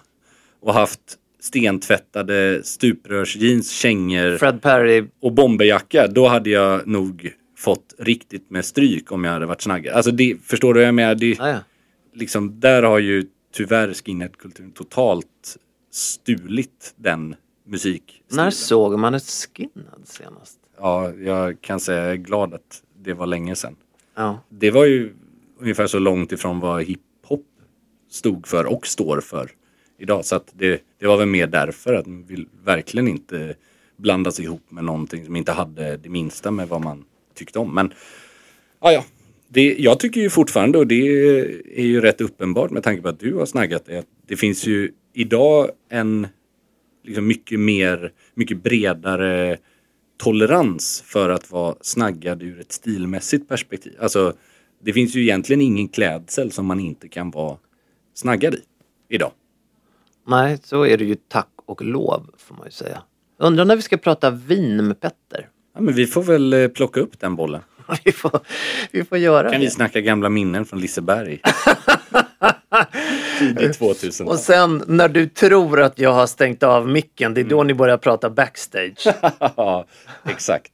C: och haft stentvättade stuprörsjeans, kängor
B: Fred Perry,
C: och bomberjacka, då hade jag nog fått riktigt med stryk om jag hade varit snaggad. Alltså det, förstår du vad jag menar? Det,
B: ja.
C: liksom, där har ju tyvärr skinheadkulturen totalt stulit den musik.
B: När såg man ett skinhead senast?
C: Ja, jag kan säga jag är glad att det var länge sedan.
B: Ja.
C: Det var ju ungefär så långt ifrån vad hiphop stod för och står för idag. Så att det, det var väl mer därför att man vill verkligen inte blanda sig ihop med någonting som inte hade det minsta med vad man tyckte om. Men ja, ja. Det, jag tycker ju fortfarande, och det är ju rätt uppenbart med tanke på att du har snaggat det, att det finns ju idag en liksom mycket mer, mycket bredare tolerans för att vara snaggad ur ett stilmässigt perspektiv. Alltså, det finns ju egentligen ingen klädsel som man inte kan vara snaggad i idag.
B: Nej, så är det ju tack och lov får man ju säga. Undrar när vi ska prata vin med Petter?
C: Ja, men vi får väl eh, plocka upp den bollen.
B: vi, får, vi får göra
C: Kan vi
B: det.
C: snacka gamla minnen från Liseberg? Tidigt 2000
B: Och sen när du tror att jag har stängt av micken, det är då ni börjar prata backstage.
C: Ja, exakt.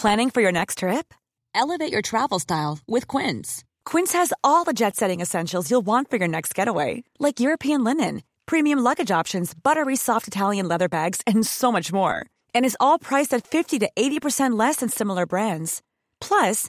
E: Planning for your next trip?
F: Elevate your travel style with Quince.
E: Quince has all the jet setting essentials you'll want for your next getaway, like European linen, premium luggage options, buttery soft Italian leather bags, and so much more. And is all priced at 50 to 80% less than similar brands. Plus,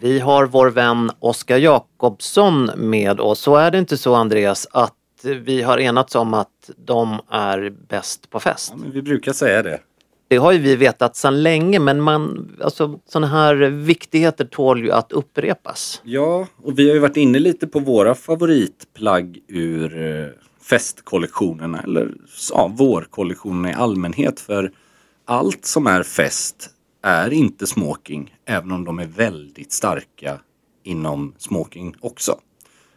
B: Vi har vår vän Oskar Jakobsson med oss. Så är det inte så Andreas att vi har enats om att de är bäst på fest?
C: Ja, vi brukar säga det.
B: Det har ju vi vetat sedan länge men man, alltså, sådana här viktigheter tål ju att upprepas.
C: Ja, och vi har ju varit inne lite på våra favoritplagg ur eh, festkollektionerna eller ja, vårkollektionerna i allmänhet. För allt som är fest är inte smoking, även om de är väldigt starka inom smoking också.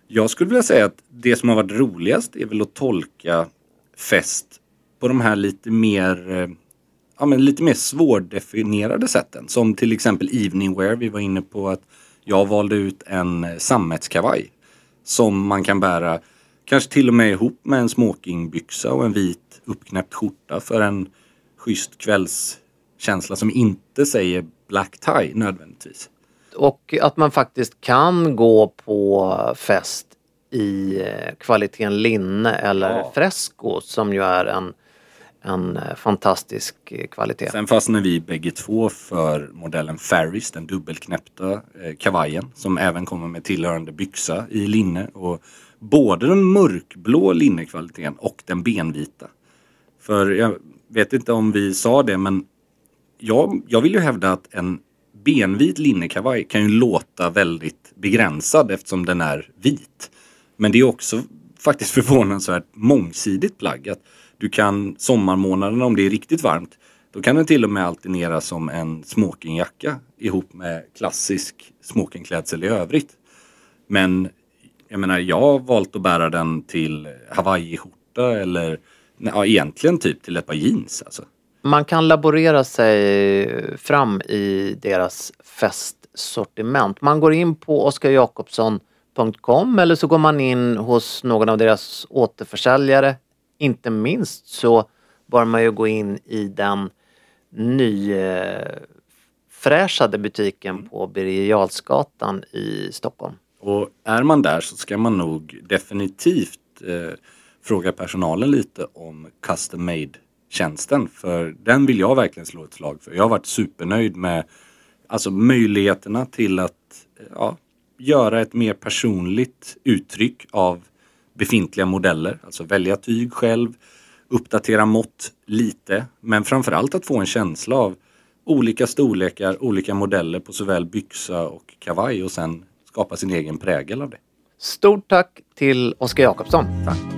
C: Jag skulle vilja säga att det som har varit roligast är väl att tolka fest på de här lite mer eh, ja, men lite mer svårdefinierade sätten. Som till exempel eveningwear. Vi var inne på att jag valde ut en eh, sammetskavaj. Som man kan bära kanske till och med ihop med en smokingbyxa och en vit uppknäppt skjorta för en schysst kvälls kvällskänsla som inte säger black tie nödvändigtvis.
B: Och att man faktiskt kan gå på fest i eh, kvaliteten linne eller
C: Ja.
B: fresco som ju är en, en eh, fantastisk eh, kvalitet.
C: Sen fastnar vi bägge två för modellen Ferris, den dubbelknäppta kavajen som även kommer med tillhörande byxa i linne. Och både den mörkblå linnekvaliteten och den benvita. För jag vet inte om vi sa det men jag, jag vill ju hävda att en benvit linnekavaj kan ju låta väldigt begränsad eftersom den är vit. Men det är också faktiskt förvånansvärt mångsidigt plagg. Att du kan sommarmånaderna om det är riktigt varmt då kan den till och med alternera som en smokingjacka ihop med klassisk smokingklädsel i övrigt. Men jag menar jag har valt att bära den till hawaiiskjorta eller ja, egentligen typ till ett par jeans. Alltså.
B: Man kan laborera sig fram i deras festsortiment. Man går in på oskarjakobsson.com eller så går man in hos någon av deras återförsäljare. Inte minst så bör man ju gå in i den nyfräschade butiken på Birger Jarlsgatan i Stockholm.
C: Och är man där så ska man nog definitivt eh, fråga personalen lite om custom made tjänsten. För den vill jag verkligen slå ett slag för. Jag har varit supernöjd med alltså, möjligheterna till att ja, göra ett mer personligt uttryck av befintliga modeller. Alltså välja tyg själv, uppdatera mått lite. Men framförallt att få en känsla av olika storlekar, olika modeller på såväl byxa och kavaj och sen skapa sin egen prägel av det.
B: Stort tack till Oskar Jakobsson.
C: Tack.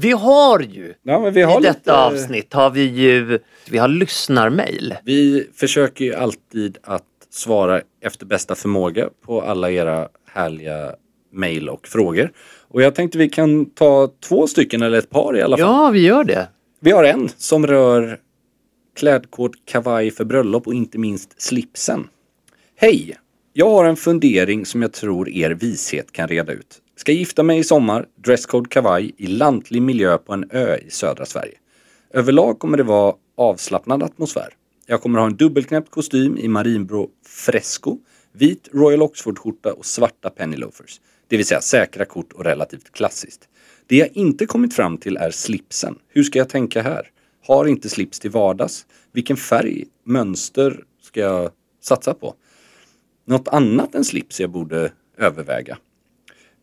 B: Vi har ju
C: Ja, vi har
B: i detta
C: lite-
B: avsnitt har vi ju vi har lyssnarmail.
C: Vi försöker ju alltid att svara efter bästa förmåga på alla era härliga mejl och frågor. Och jag tänkte vi kan ta två stycken eller ett par i alla fall.
B: Ja, vi gör det.
C: Vi har en som rör klädkod kavaj för bröllop och inte minst slipsen. Hej! Jag har en fundering som jag tror er vishet kan reda ut. Ska gifta mig i sommar, dresscode kavaj i lantlig miljö på en ö i södra Sverige. Överlag kommer det vara avslappnad atmosfär. Jag kommer ha en dubbelknäppt kostym i marinblå fresco, vit Royal Oxford-skjorta och svarta penny loafers. Det vill säga säkra kort och relativt klassiskt. Det jag inte kommit fram till är slipsen. Hur ska jag tänka här? Har inte slips till vardags? Vilken färg, mönster ska jag satsa på? Något annat än slips jag borde överväga?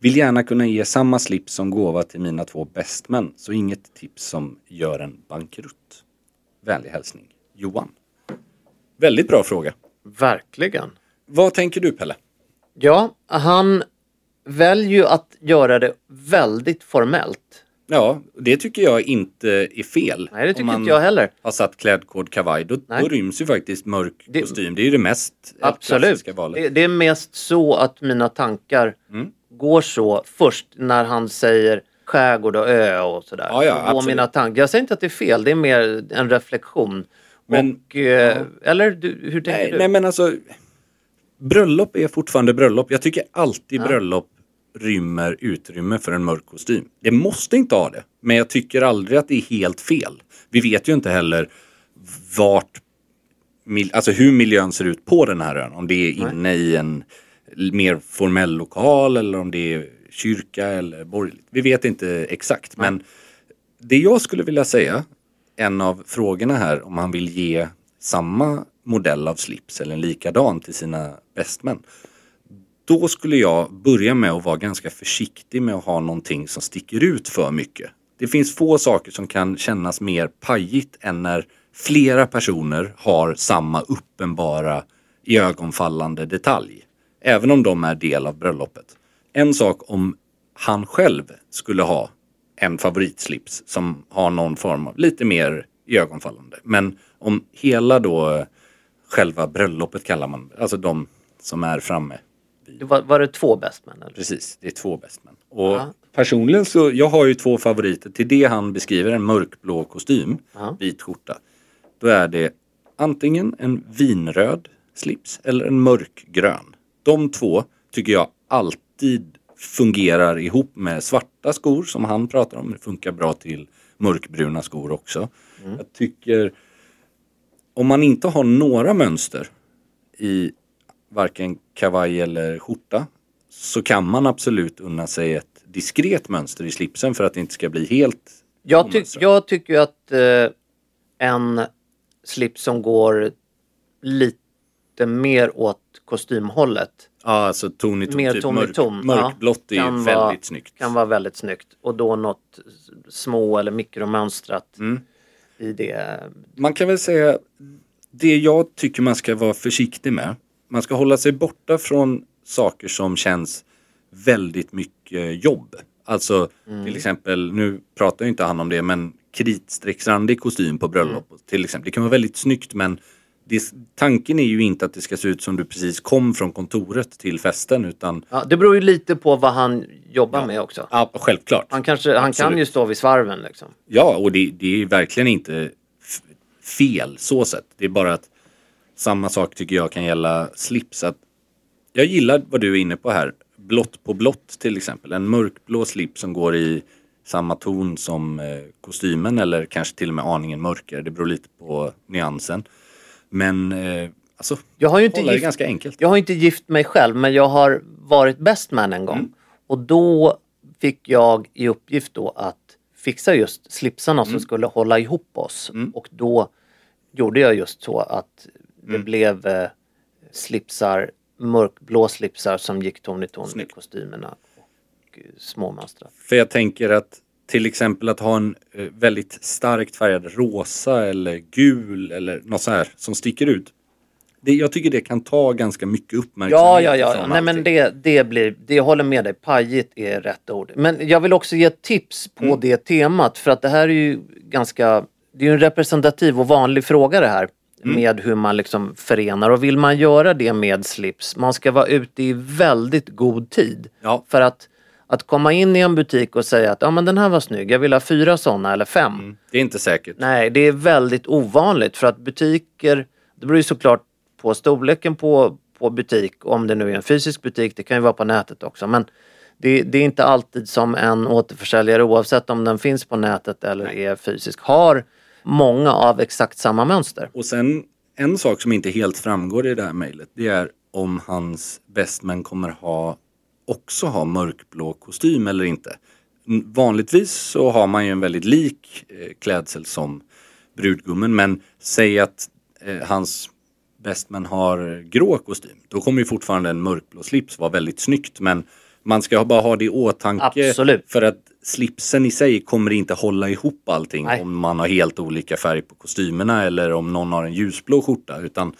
C: Vill gärna kunna ge samma slips som gåva till mina två bästmän, så inget tips som gör en bankrutt. Vänlig hälsning Johan? Väldigt bra fråga.
B: Verkligen.
C: Vad tänker du Pelle?
B: Ja, han väljer ju att göra det väldigt formellt.
C: Ja, det tycker jag inte är fel.
B: Nej, det tycker
C: Om man
B: inte jag heller.
C: har satt klädkod kavaj, då, då ryms ju faktiskt mörk
B: Det-
C: kostym. Det är ju det mest
B: Absolut.
C: klassiska valet.
B: Det, det är mest så att mina tankar
C: Mm.
B: Går så först när han säger skärgård och ö och sådär.
C: Ja, ja,
B: så mina tankar. Jag säger inte att det är fel, det är mer en reflektion.
C: Men-
B: och, eh, Eller du, hur tänker
C: Nej,
B: du?
C: nej men alltså Bröllop är fortfarande bröllop. Jag tycker alltid bröllop rymmer utrymme för en mörk kostym. Det måste inte ha det, men jag tycker aldrig att det är helt fel. Vi vet ju inte heller vart, alltså hur miljön ser ut på den här ön. Om det är inne i en mer formell lokal eller om det är kyrka eller borgerligt. Vi vet inte exakt, men det jag skulle vilja säga, en av frågorna här om han vill ge samma modell av slips eller en likadan till sina bästmän. Då skulle jag börja med att vara ganska försiktig med att ha någonting som sticker ut för mycket. Det finns få saker som kan kännas mer pajigt än när flera personer har samma uppenbara iögonfallande detalj. Även om de är del av bröllopet. En sak om han själv skulle ha en favoritslips som har någon form av lite mer iögonfallande. Men om hela då själva bröllopet kallar man alltså de som är framme.
B: Var, var det två bästmän? Eller?
C: Precis, det är två bästmän. Och
B: Ja.
C: personligen så, jag har ju två favoriter till det han beskriver, en mörkblå kostym,
B: Ja.
C: vit skjorta. Då är det antingen en vinröd slips eller en mörkgrön. De två tycker jag alltid fungerar ihop med svarta skor som han pratar om. Det funkar bra till mörkbruna skor också. Jag tycker om man inte har några mönster i varken kavaj eller skjorta så kan man absolut unna sig ett diskret mönster i slipsen för att det inte ska bli helt
B: Jag, ty jag tycker ju att eh, en slips som går lite mer åt kostymhållet
C: Ja, alltså ton i ton.
B: mer
C: typ
B: ton
C: mörk,
B: ton.
C: Mörkblått
B: ja,
C: är ju
B: vara-
C: väldigt snyggt.
B: Kan vara väldigt snyggt. Och då något små eller mikromönstrat
C: Mm.
B: i det.
C: Man kan väl säga det jag tycker man ska vara försiktig med. Man ska hålla sig borta från saker som känns väldigt mycket jobb. Alltså
B: Mm.
C: till exempel, nu pratar ju inte han om det, men kritstrecksrandig kostym på bröllop
B: Mm.
C: till exempel. Det kan vara väldigt snyggt men det, tanken är ju inte att det ska se ut som du precis kom från kontoret till festen utan
B: Ja, det beror ju lite på vad han jobbar med också.
C: ja, självklart.
B: Han, kanske, han kan ju stå vid svarven liksom.
C: Ja, och det, det är verkligen inte fel så sett. Det är bara att samma sak tycker jag kan gälla slips. Att jag gillar vad du är inne på här. Blått på blått till exempel. En mörkblå slips som går i samma ton som eh, kostymen eller kanske till och med aningen mörkare. Det beror lite på nyansen. Men eh, alltså,
B: Jag har ju inte
C: hålla det
B: gift,
C: ganska enkelt.
B: jag har inte gift mig själv men jag har varit bestman en gång.
C: Mm.
B: Och då fick jag i uppgift då att fixa just slipsarna
C: Mm.
B: som skulle hålla ihop oss. Och då gjorde jag just så att det
C: Mm.
B: blev eh, slipsar, mörkblå slipsar som gick ton i ton med
C: Snyggt.
B: kostymerna. Och eh, småmönstrat.
C: För jag tänker att till exempel att ha en eh, väldigt starkt färgad rosa eller gul eller något så här som sticker ut. Det, jag tycker det kan ta ganska mycket uppmärksamhet.
B: Ja, ja, ja. Nej, men det, det blir, det jag håller med dig, pajigt är rätt ord. Men jag vill också ge tips på
C: Mm.
B: det temat för att det här är ju ganska, det är ju en representativ och vanlig fråga det här
C: Mm.
B: med hur man liksom förenar och vill man göra det med slips, man ska vara ute i väldigt god tid.
C: Ja.
B: För att, att komma in i en butik och säga att ja men den här var snygg, jag vill ha fyra sådana eller fem.
C: Mm, Det är inte säkert.
B: Nej, det är väldigt ovanligt för att butiker, det beror ju såklart på storleken på, på butik, om det nu är en fysisk butik, det kan ju vara på nätet också. Men det, det är inte alltid som en återförsäljare, oavsett om den finns på nätet eller är fysisk, har många av exakt samma mönster.
C: Och sen en sak som inte helt framgår i det här mejlet. Det är om hans bestman kommer ha också ha mörkblå kostym eller inte. Vanligtvis så har man ju en väldigt lik eh, klädsel som brudgummen. Men säg att eh, hans bestman har grå kostym. Då kommer ju fortfarande en mörkblå slips vara väldigt snyggt. Men man ska bara ha det i åtanke.
B: Absolut.
C: För att slipsen i sig kommer inte hålla ihop allting
B: Nej.
C: om man har helt olika färg på kostymerna eller om någon har en ljusblå skjorta. Utan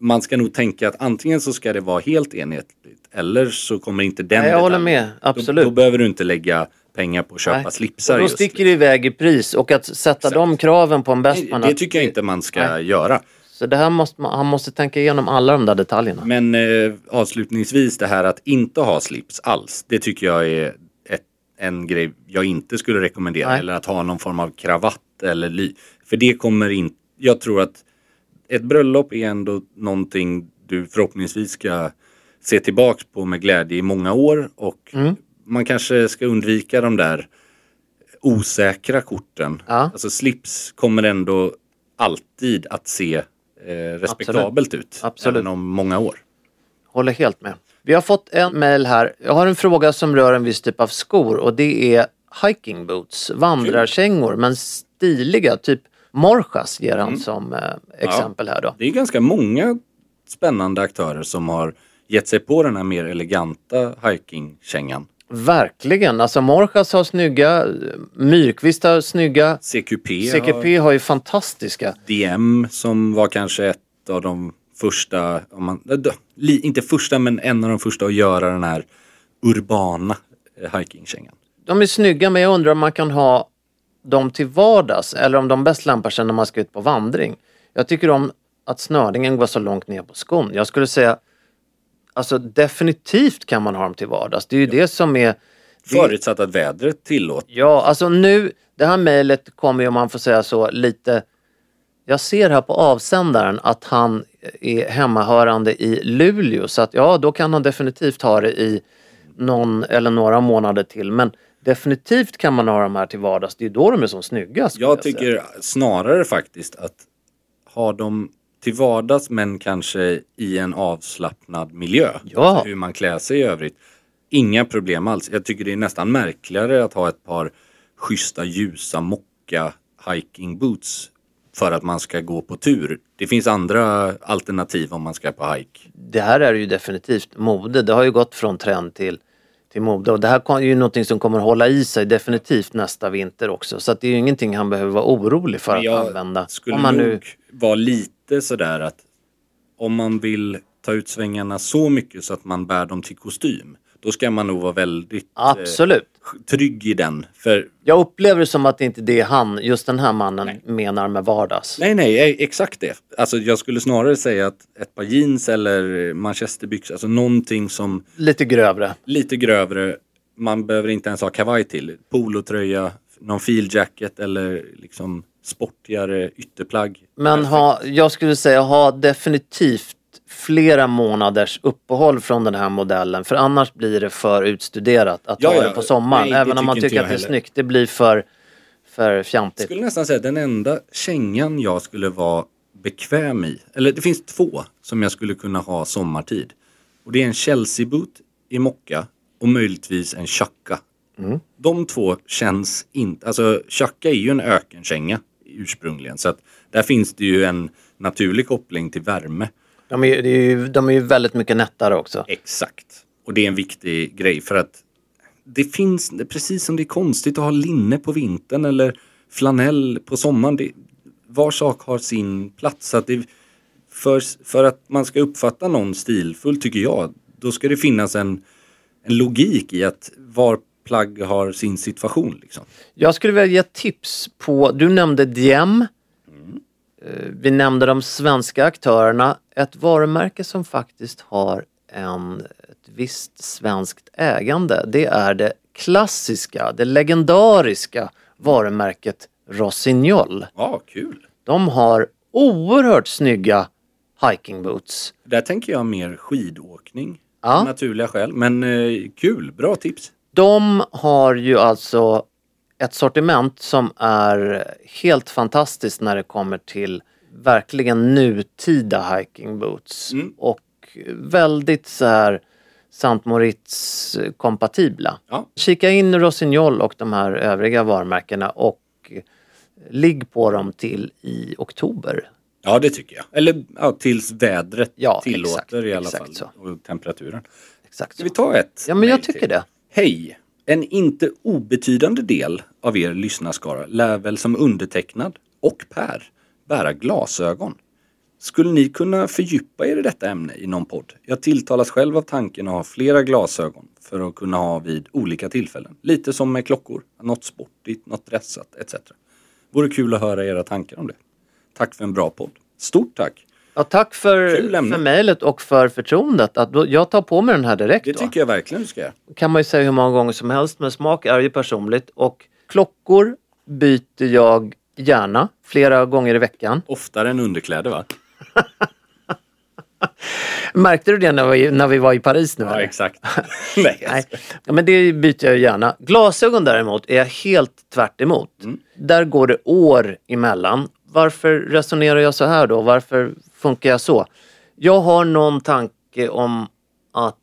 C: man ska nog tänka att antingen så ska det vara helt enhetligt eller så kommer inte den
B: Nej, jag håller med. Absolut.
C: Då, då behöver du inte lägga pengar på att köpa
B: Nej.
C: slipsar
B: Och då sticker det iväg i pris och att sätta de kraven på en bestman.
C: Det
B: att-
C: tycker jag inte man ska
B: Nej.
C: göra.
B: Så det här måste man, han måste tänka igenom alla de där detaljerna.
C: Men eh, avslutningsvis det här att inte ha slips alls. Det tycker jag är ett, en grej jag inte skulle rekommendera.
B: Nej.
C: Eller att ha någon form av kravatt eller ly. För det kommer inte... Jag tror att ett bröllop är ändå någonting du förhoppningsvis ska se tillbaks på med glädje i många år. Och
B: Mm.
C: man kanske ska undvika de där osäkra korten.
B: Ja.
C: Alltså slips kommer ändå alltid att se eh, respektabelt ut.
B: Absolut.
C: Även om många år.
B: Håller helt med. Vi har fått en mail här. Jag har en fråga som rör en viss typ av skor och det är hiking boots, vandrarkängor men stiliga, typ Morjas ger han
C: Mm.
B: som eh, exempel här då.
C: Det är ganska många spännande aktörer som har gett sig på den här mer eleganta hikingkängan.
B: Verkligen, alltså Morjas har snygga, Myrkvist har snygga,
C: CQP,
B: CQP har ju fantastiska.
C: DM som var kanske ett av de första, om man, inte första men en av de första att göra den här urbana eh, hikingkängan.
B: De är snygga men jag undrar om man kan ha dem till vardags eller om de bäst lämpar sig när man ska ut på vandring. Jag tycker om att snöringen går så långt ner på skon. Jag skulle säga Alltså definitivt kan man ha dem till vardags. Det är ju det som är...
C: Förutsatt att vädret tillåter.
B: Ja, alltså nu, det här mejlet kommer ju om man får säga så lite... Jag ser här på avsändaren att han är hemmahörande i Luleå så att ja, då kan han definitivt ha det i någon eller några månader till. Men definitivt kan man ha de här till vardags. Det är då de är som snyggast.
C: Jag
B: säga.
C: tycker snarare faktiskt att ha dem till vardags men kanske i en avslappnad miljö.
B: Ja.
C: Alltså hur man klär sig i övrigt. Inga problem alls. Jag tycker det är nästan märkligare att ha ett par schyssta ljusa mocka hiking boots för att man ska gå på tur. Det finns andra alternativ om man ska på hike.
B: det här är ju definitivt mode. Det har ju gått från trend till, till mode och det här är ju någonting som kommer hålla i sig definitivt nästa vinter också. Så det är ju ingenting han behöver vara orolig för att använda. Om man
C: nog
B: nu,
C: vara lite sådär att om man vill ta ut svängarna så mycket så att man bär dem till kostym. Då ska man nog vara väldigt eh,
B: absolut.
C: trygg i den. För
B: Jag upplever det som att det inte är det han, just den här mannen, menar med vardags.
C: nej, nej, eh, exakt det. Alltså jag skulle snarare säga att ett par jeans eller manchesterbyxor, alltså någonting som
B: Lite grövre.
C: lite grövre. Man behöver inte ens ha kavaj till. Polotröja, någon filjacket eller liksom sportigare ytterplagg.
B: Men ha, jag skulle säga ha definitivt flera månaders uppehåll från den här modellen för annars blir det för utstuderat att
C: Ja,
B: ha
C: ja.
B: det på sommaren.
C: Nej,
B: Även om man
C: tycker jag
B: att det är
C: heller.
B: snyggt. Det blir för, för
C: Jag
B: fjantigt.
C: skulle nästan säga att den enda kängan jag skulle vara bekväm i, eller det finns två som jag skulle kunna ha sommartid. Och det är en Chelsea boot i mocka och möjligtvis en chacka.
B: Mm.
C: De två känns inte, alltså chacka är ju en ökenkänga ursprungligen så att där finns det ju en naturlig koppling till värme.
B: De är, ju, de är ju väldigt mycket nättare också.
C: Exakt. Och det är en viktig grej för att det finns, precis som det är konstigt att ha linne på vintern eller flanell på sommaren. Det, var sak har sin plats. Så att det, för, för att man ska uppfatta någon stilfull tycker jag, då ska det finnas en, en logik i att var plagg har sin situation. Liksom.
B: Jag skulle vilja ge tips på, du nämnde Diem.
C: Mm.
B: Vi nämnde de svenska aktörerna. Ett varumärke som faktiskt har en, ett visst svenskt ägande. Det är det klassiska, det legendariska varumärket Rossignol.
C: Ja, kul.
B: De har oerhört snygga hiking boots.
C: Där tänker jag mer skidåkning.
B: Ja.
C: Naturliga skäl. Men eh, kul, bra tips.
B: De har ju alltså ett sortiment som är helt fantastiskt när det kommer till verkligen nutida hiking boots.
C: Mm.
B: Och väldigt så här Sant Moritz kompatibla.
C: Ja.
B: Kika in Rossignol och de här övriga varumärkena och ligg på dem till i oktober.
C: Ja, det tycker jag. Eller ja, tills vädret
B: Ja,
C: tillåter
B: exakt,
C: i alla fall.
B: så.
C: Och temperaturen.
B: Exakt
C: Ska vi ta ett?
B: Ja, men jag tycker
C: till?
B: det.
C: Hej! En inte obetydande del av er lyssnarskara lär väl som undertecknad och Per bära glasögon. Skulle ni kunna fördjupa er i detta ämne i någon podd? Jag tilltalas själv av tanken att ha flera glasögon för att kunna ha vid olika tillfällen. Lite som med klockor, något sportigt, något dressat etc. Vore kul att höra era tankar om det. Tack för en bra podd. Stort tack!
B: Ja, tack för, för mejlet och för förtroendet. Att då, jag tar på mig den här direkt.
C: Det
B: då.
C: tycker jag verkligen du ska
B: kan man ju säga hur många gånger som helst, men smak är ju personligt. Och klockor byter jag gärna, flera gånger i veckan.
C: Oftare än underkläder va?
B: Märkte du det när vi, när vi var i Paris nu?
C: Ja
B: eller?
C: exakt. Nej,
B: Nej, ja, men det byter jag gärna. Glasögon däremot är jag helt tvärt emot. Där går det år emellan. Varför resonerar jag så här då? Varför funkar jag så? Jag har någon tanke om att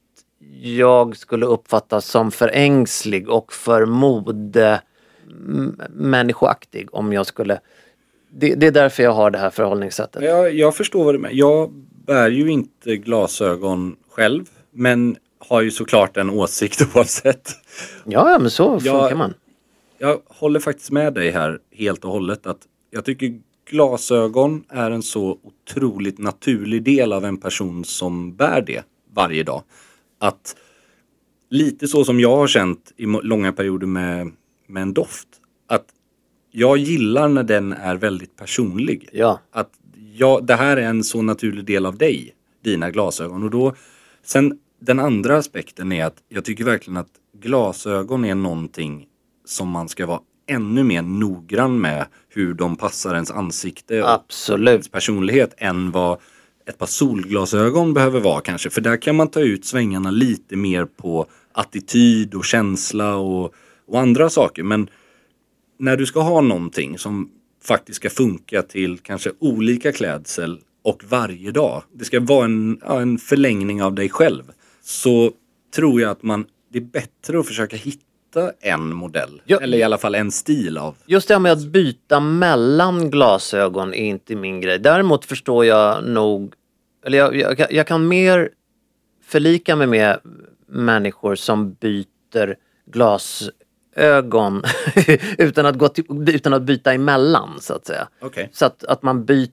B: jag skulle uppfattas som för ängslig och för mode m- människoaktig om jag skulle... Det, det är därför jag har det här förhållningssättet.
C: Jag, jag förstår vad du menar. Jag bär ju inte glasögon själv. Men har ju såklart en åsikt oavsett.
B: Ja, ja men så
C: Jag-
B: funkar man.
C: Jag håller faktiskt med dig här helt och hållet. att Jag tycker glasögon är en så otroligt naturlig del av en person som bär det varje dag. Att lite så som jag har känt i långa perioder med, med en doft. Att jag gillar när den är väldigt personlig.
B: Ja.
C: Att jag, det här är en så naturlig del av dig, dina glasögon. Och då, sen den andra aspekten är att jag tycker verkligen att glasögon är någonting som man ska vara ännu mer noggrann med hur de passar ens ansikte och
B: Absolut.
C: ens personlighet än vad ett par solglasögon behöver vara kanske. För där kan man ta ut svängarna lite mer på attityd och känsla och, och andra saker. Men när du ska ha någonting som faktiskt ska funka till kanske olika klädsel och varje dag. Det ska vara en, ja, en förlängning av dig själv. Så tror jag att man, det är bättre att försöka hitta en modell.
B: Ja.
C: Eller i alla fall en stil av.
B: Just det här med att byta mellan glasögon är inte min grej. Däremot förstår jag nog, eller jag, jag, kan- jag kan mer förlika mig med människor som byter glasögon utan, att gå till, utan att byta emellan så att säga.
C: Okej.
B: Så att, att man byter,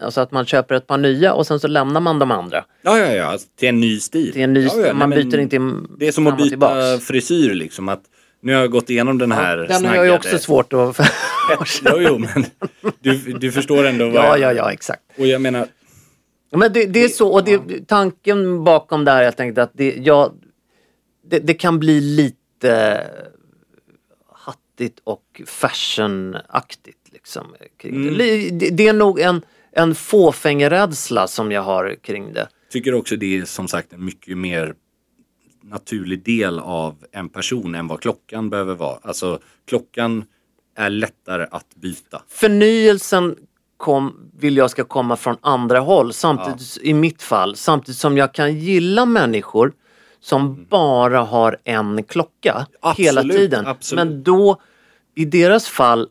B: alltså att man köper ett par nya och sen så lämnar man de andra.
C: Ja, ja, ja. alltså, Till en ny stil.
B: Till en ny
C: ja, ja,
B: Man
C: nej,
B: byter inte
C: Det är som att byta
B: tillbaks.
C: frisyr liksom. Att nu har jag gått igenom den här
B: Den har jag ju också svårt att...
C: Jo, jo, men du, du förstår ändå vad
B: ja,
C: jag
B: ja, ja, exakt.
C: Och jag menar,
B: Ja, Men det, det är så, och det, tanken bakom det här är helt enkelt att det, ja, det, det kan bli lite hattigt och fashionaktigt. Liksom, kring
C: Mm.
B: det. Det. Är nog en, en fåfängerädsla som jag har kring det.
C: tycker också det är som sagt en mycket mer naturlig del av en person än vad klockan behöver vara. Alltså klockan är lättare att byta.
B: Förnyelsen kom, vill jag ska komma från andra håll, samtidigt i mitt fall, samtidigt som jag kan gilla människor som bara har en klocka
C: Mm. Absolut,
B: hela tiden.
C: absolut.
B: Men då, i deras fall,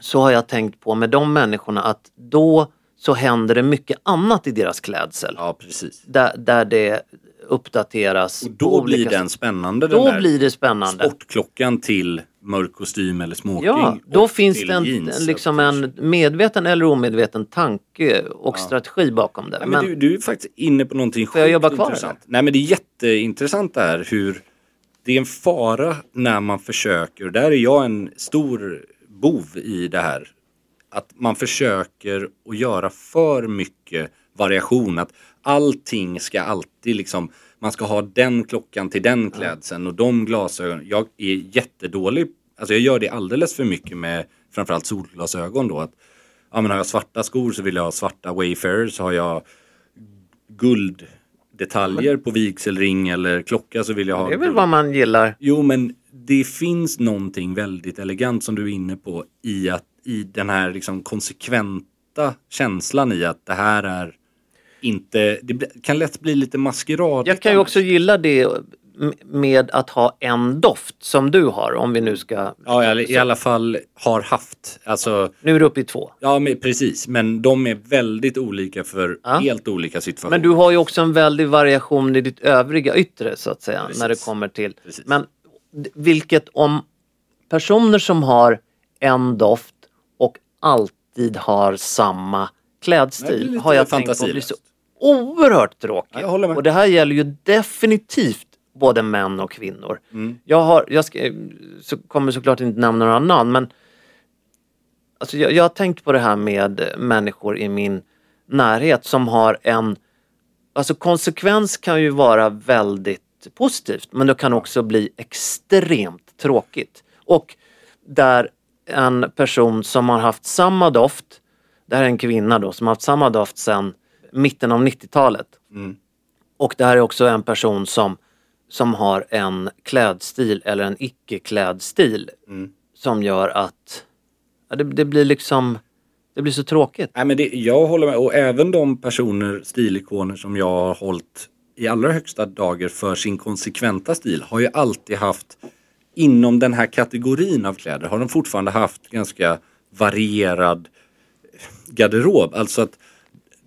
B: så har jag tänkt på med de människorna att då så händer det mycket annat i deras klädsel.
C: Ja, precis.
B: Där, där det uppdateras.
C: Och då
B: olika
C: blir den
B: sätt.
C: spännande. Den
B: Då
C: där
B: blir det spännande.
C: sportklockan till mörk kostym eller smoking.
B: Ja, då finns det en,
C: jeans.
B: liksom en medveten eller omedveten tanke och strategi bakom det.
C: Ja, men du, du är faktiskt inne på någonting
B: Får jag
C: sjukt
B: jobba kvar,
C: intressant. Nej men det är jätteintressant det här hur det är en fara när man försöker, där är jag en stor bov i det här, att man försöker att göra för mycket variation. Att allting ska alltid liksom, man ska ha den klockan till den klädseln och de glasögonen. Jag är jättedålig, alltså jag gör det alldeles för mycket med framförallt solglasögon då. Att, ja men har jag svarta skor så vill jag ha svarta Wayfarers, har jag gulddetaljer på vigselring eller klocka så vill jag ha
B: Det är väl
C: guld.
B: vad man gillar.
C: Jo, men det finns någonting väldigt elegant som du är inne på i att i den här liksom konsekventa känslan i att det här är inte, det kan lätt bli lite maskerad.
B: Jag kan ju också gilla det med att ha en doft som du har om vi nu ska...
C: Ja, i, alla fall har haft. Alltså,
B: Nu är du uppe i två.
C: ja, men, precis. Men de är väldigt olika för
B: Ja.
C: helt olika situationer.
B: Men du har ju också en väldig variation i ditt övriga yttre så att säga
C: Precis.
B: när det kommer till...
C: Precis.
B: Men vilket om personer som har en doft och alltid har samma klädstil har jag tänkt på blir så oerhört tråkigt.
C: Ja.
B: Och det här gäller ju definitivt både män och kvinnor.
C: Mm.
B: Jag, har, jag ska, så kommer såklart inte nämna några namn men alltså jag, jag har tänkt på det här med människor i min närhet som har en Alltså konsekvens kan ju vara väldigt positivt men det kan också bli extremt tråkigt. Och där en person som har haft samma doft, det här är en kvinna då som har haft samma doft sedan mitten av 90-talet.
C: Mm.
B: Och det här är också en person som, som har en klädstil eller en icke-klädstil
C: Mm.
B: som gör att ja, det, det blir liksom, det blir så tråkigt.
C: Nej, men det, jag håller med. Och även de personer, stilikoner som jag har hållit i allra högsta dagar för sin konsekventa stil har ju alltid haft inom den här kategorin av kläder har de fortfarande haft ganska varierad garderob. Alltså att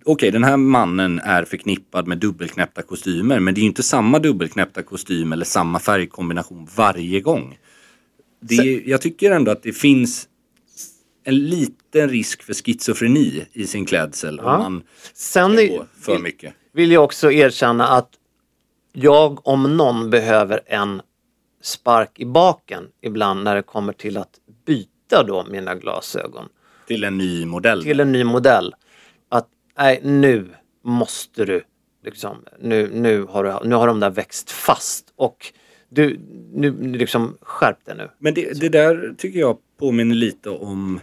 C: okej, den här mannen är förknippad med dubbelknäppta kostymer men det är ju inte samma dubbelknäppta kostym eller samma färgkombination varje gång. Det är, jag tycker ändå att det finns en liten risk för schizofreni i sin klädsel
B: Ja.
C: om man
B: Sen
C: ska
B: är-
C: gå för mycket.
B: vill jag också erkänna att jag om någon behöver en spark i baken ibland när det kommer till att byta då mina glasögon
C: Till en ny modell.
B: till en ny modell. Att nej, nu måste du liksom, nu, nu, har du, nu har de där växt fast och du, nu liksom skärp dig nu.
C: Men det, det där tycker jag påminner lite om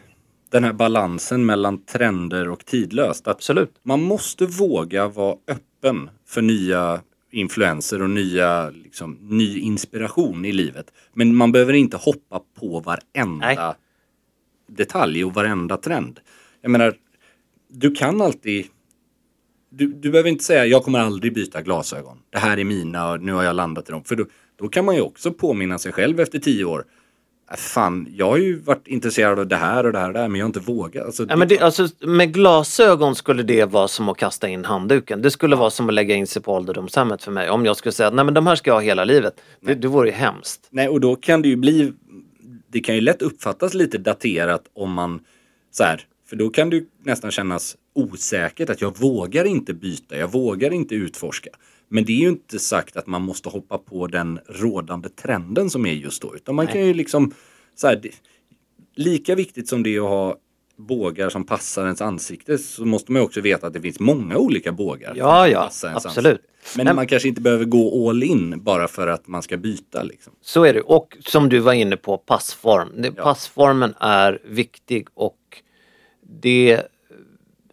C: den här balansen mellan trender och tidlöst.
B: Absolut.
C: man måste våga vara öppen för nya influenser och nya, liksom, ny inspiration i livet. Men man behöver inte hoppa på varenda
B: Nej.
C: Detalj och varenda trend. Jag menar, du kan alltid du, du behöver inte säga jag kommer aldrig byta glasögon. Det här är mina och nu har jag landat i dem. För då, då kan man ju också påminna sig själv efter tio år. Äh, fan, jag har ju varit intresserad av det här och det här och det här men jag har inte vågat. Alltså,
B: Ja, men det, alltså, med glasögon skulle det vara som att kasta in handduken. Det skulle vara som att lägga in sig på ålderdomshemmet för mig. Om jag skulle säga att nej men de här ska jag ha hela livet. Det, det vore ju hemskt.
C: Nej, och då kan det ju bli, det kan ju lätt uppfattas lite daterat om man så här, för då kan det nästan kännas osäkert att jag vågar inte byta, jag vågar inte utforska. Men det är ju inte sagt att man måste hoppa på den rådande trenden som är just då, utan man kan ju liksom så här, det, lika viktigt som det är att ha bågar som passar ens ansikte så måste man ju också veta att det finns många olika bågar.
B: Ja, ja,
C: passar ens
B: absolut.
C: ansikte. Men
B: Nej,
C: man kanske inte behöver gå all in bara för att man ska byta liksom.
B: Så är det. Och som du var inne på, passform. Det, Passformen är viktig och det,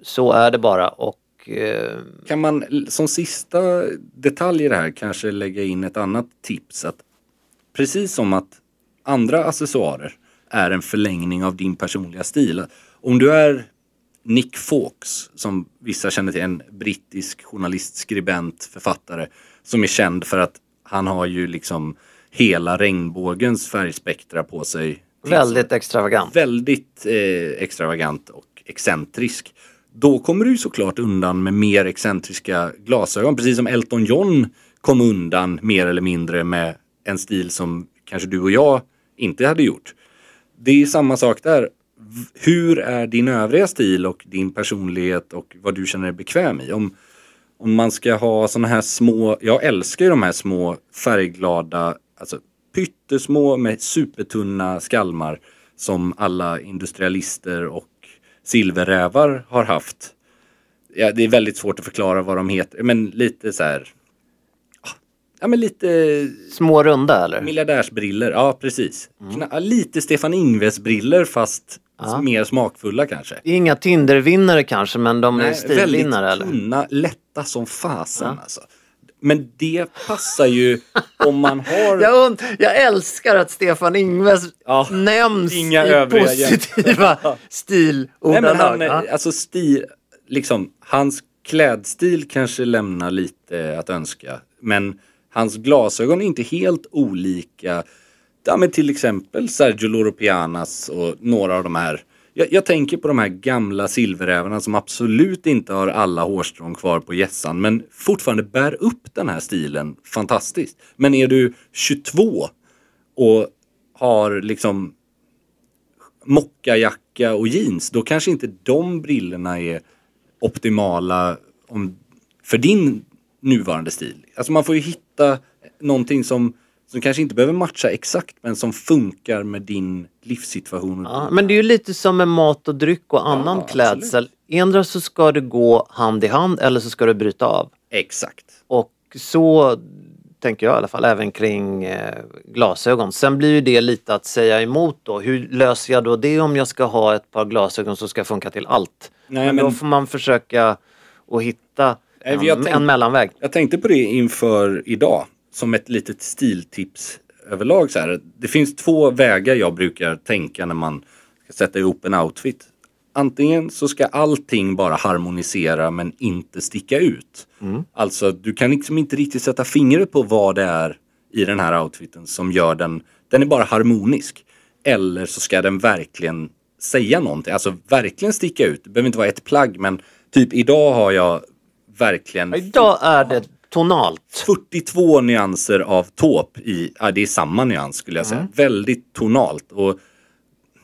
B: så är det bara. Och eh,
C: Kan man som sista detalj i det här kanske lägga in ett annat tips att precis som att andra accessoarer är en förlängning av din personliga stil. Om du är Nick Fawkes, som vissa känner till, en brittisk journalist, skribent, författare som är känd för att han har ju liksom hela regnbågens färgspektra på sig.
B: väldigt extravagant.
C: Väldigt eh, extravagant och excentrisk. Då kommer du såklart undan med mer excentriska glasögon. Precis som Elton John kom undan mer eller mindre med en stil som kanske du och jag inte hade gjort. Det är samma sak där. Hur är din övriga stil och din personlighet och vad du känner dig bekväm i? Om, om man ska ha sådana här små, jag älskar ju de här små färgglada, alltså pyttesmå med supertunna skalmar som alla industrialister och silverrävar har haft. Ja, det är väldigt svårt att förklara vad de heter, men lite så här. Ja, men lite
B: Små runda eller?
C: miljardärsbriller. Ja, precis. Ja, Lite Stefan Ingves-briller fast
B: Ja.
C: mer smakfulla kanske.
B: Inga Tindervinnare kanske men de är
C: Nej,
B: stilvinnare
C: väldigt
B: eller?
C: tunna, lätta som fasen alltså. Men det passar ju om man har...
B: Jag, und- jag älskar att Stefan Ingves
C: Ja,
B: nämns
C: inga
B: i positiva stilordalag.
C: han,
B: ja.
C: alltså stil, liksom, hans klädstil kanske lämnar lite att önska. Men Hans glasögon är inte helt olika. Ja, men till exempel Sergio Loro Pianas och några av de här. Jag, jag tänker på de här gamla silverrävarna som absolut inte har alla hårstrån kvar på gässan men fortfarande bär upp den här stilen fantastiskt. Men är du 22 och har liksom mockajacka och jeans, då kanske inte de brillorna är optimala om, för din nuvarande stil. Alltså man får ju hitta någonting som, som kanske inte behöver matcha exakt men som funkar med din livssituation.
B: Ja, men det är ju lite som med mat och dryck och annan
C: Ja,
B: klädsel. Endera så ska det gå hand i hand eller så ska du bryta av.
C: Exakt.
B: Och så tänker jag i alla fall även kring eh, glasögon. Sen blir ju det lite att säga emot då. Hur löser jag då det om jag ska ha ett par glasögon som ska funka till allt?
C: Nej,
B: men, då
C: men-
B: får man försöka att hitta en,
C: jag tänk-
B: en mellanväg.
C: Jag tänkte på det inför idag som ett litet stiltips överlag. Så här. Det finns två vägar jag brukar tänka när man ska sätta ihop en outfit. Antingen så ska allting bara harmonisera men inte sticka ut. Alltså du kan liksom inte riktigt sätta fingret på vad det är i den här outfiten som gör den, den är bara harmonisk. Eller så ska den verkligen säga någonting, alltså verkligen sticka ut. Det behöver inte vara ett plagg men typ idag har jag verkligen
B: Idag är det tonalt.
C: 42 nyanser av taupe i, ja det är samma nyans skulle jag säga.
B: Mm.
C: Väldigt tonalt. Och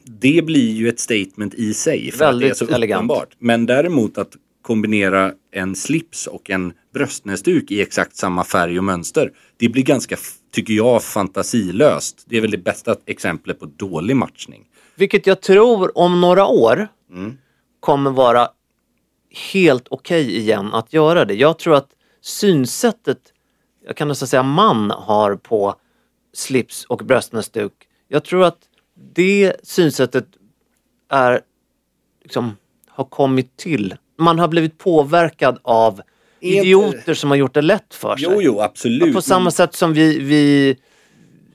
C: det blir ju ett statement i sig. För
B: Väldigt
C: att det är så
B: elegant.
C: uppenbart. Men däremot att kombinera en slips och en bröstnäsduk i exakt samma färg och mönster. Det blir ganska, tycker jag, fantasilöst. Det är väl det bästa exemplet på dålig matchning.
B: Vilket jag tror om några år
C: Mm.
B: kommer vara helt okej igen att göra det. Jag tror att synsättet, jag kan nästan säga man har på slips och bröstnäsduk. Jag tror att det synsättet är liksom har kommit till. Man har blivit påverkad av idioter som har gjort det lätt för sig.
C: Jo, jo, absolut.
B: På samma sätt som vi, vi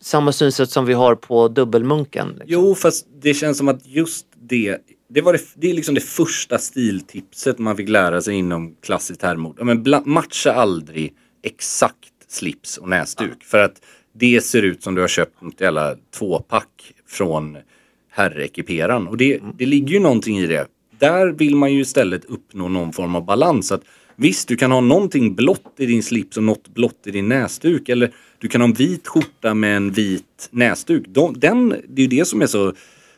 B: samma synsätt som vi har på dubbelmunken. Liksom.
C: Jo, fast det känns som att just det, det, var det, det är liksom det första stiltipset man fick lära sig inom klassiskt herrmode. Ja, Men bla, matcha aldrig exakt slips och näsduk. För att det ser ut som du har köpt ett jävla tvåpack från herrekiperan. Och det, det ligger ju någonting i det. Där vill man ju istället uppnå någon form av balans. Att visst, du kan ha någonting blått i din slips och något blått i din näsduk. Eller du kan ha en vit skjorta med en vit näsduk. De, den, det är ju det som är så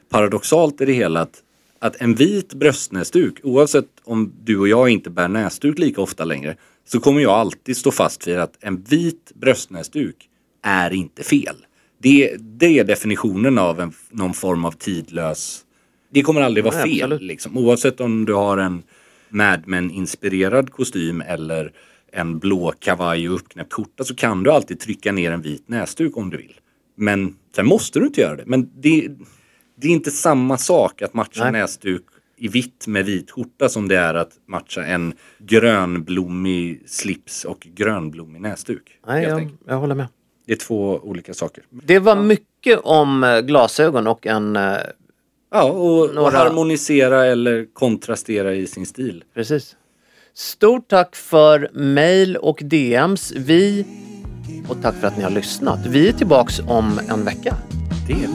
C: paradoxalt i det hela. Att, att en vit bröstnäsduk, oavsett om du och jag inte bär näsduk lika ofta längre, så kommer jag alltid stå fast vid att en vit bröstnäsduk är inte fel. Det, det är definitionen av en, någon form av tidlös... Det kommer aldrig vara
B: Nej,
C: fel. Liksom. Oavsett om du har en Mad Men-inspirerad kostym eller en blå kavaj och uppknäppt skjorta så kan du alltid trycka ner en vit näsduk om du vill. Men sen måste du inte göra det. Men det, det är inte samma sak att matcha
B: Nej.
C: näsduk i vitt med vit skjorta som det är att matcha en grönblommig slips och grönblommig näsduk.
B: Nej, jag, jag håller med.
C: Det är två olika saker.
B: Det var mycket om eh, glasögon och en... eh,
C: Ja, och, och
B: Några-
C: harmonisera eller kontrastera i sin stil.
B: Precis. Stort tack för mail och DMs. Vi... Och tack för att ni har lyssnat. Vi är tillbaks om en vecka.
C: Det.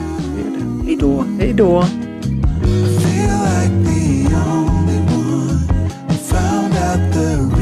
B: Hej då. Hej då.
G: feel like the only one who found out the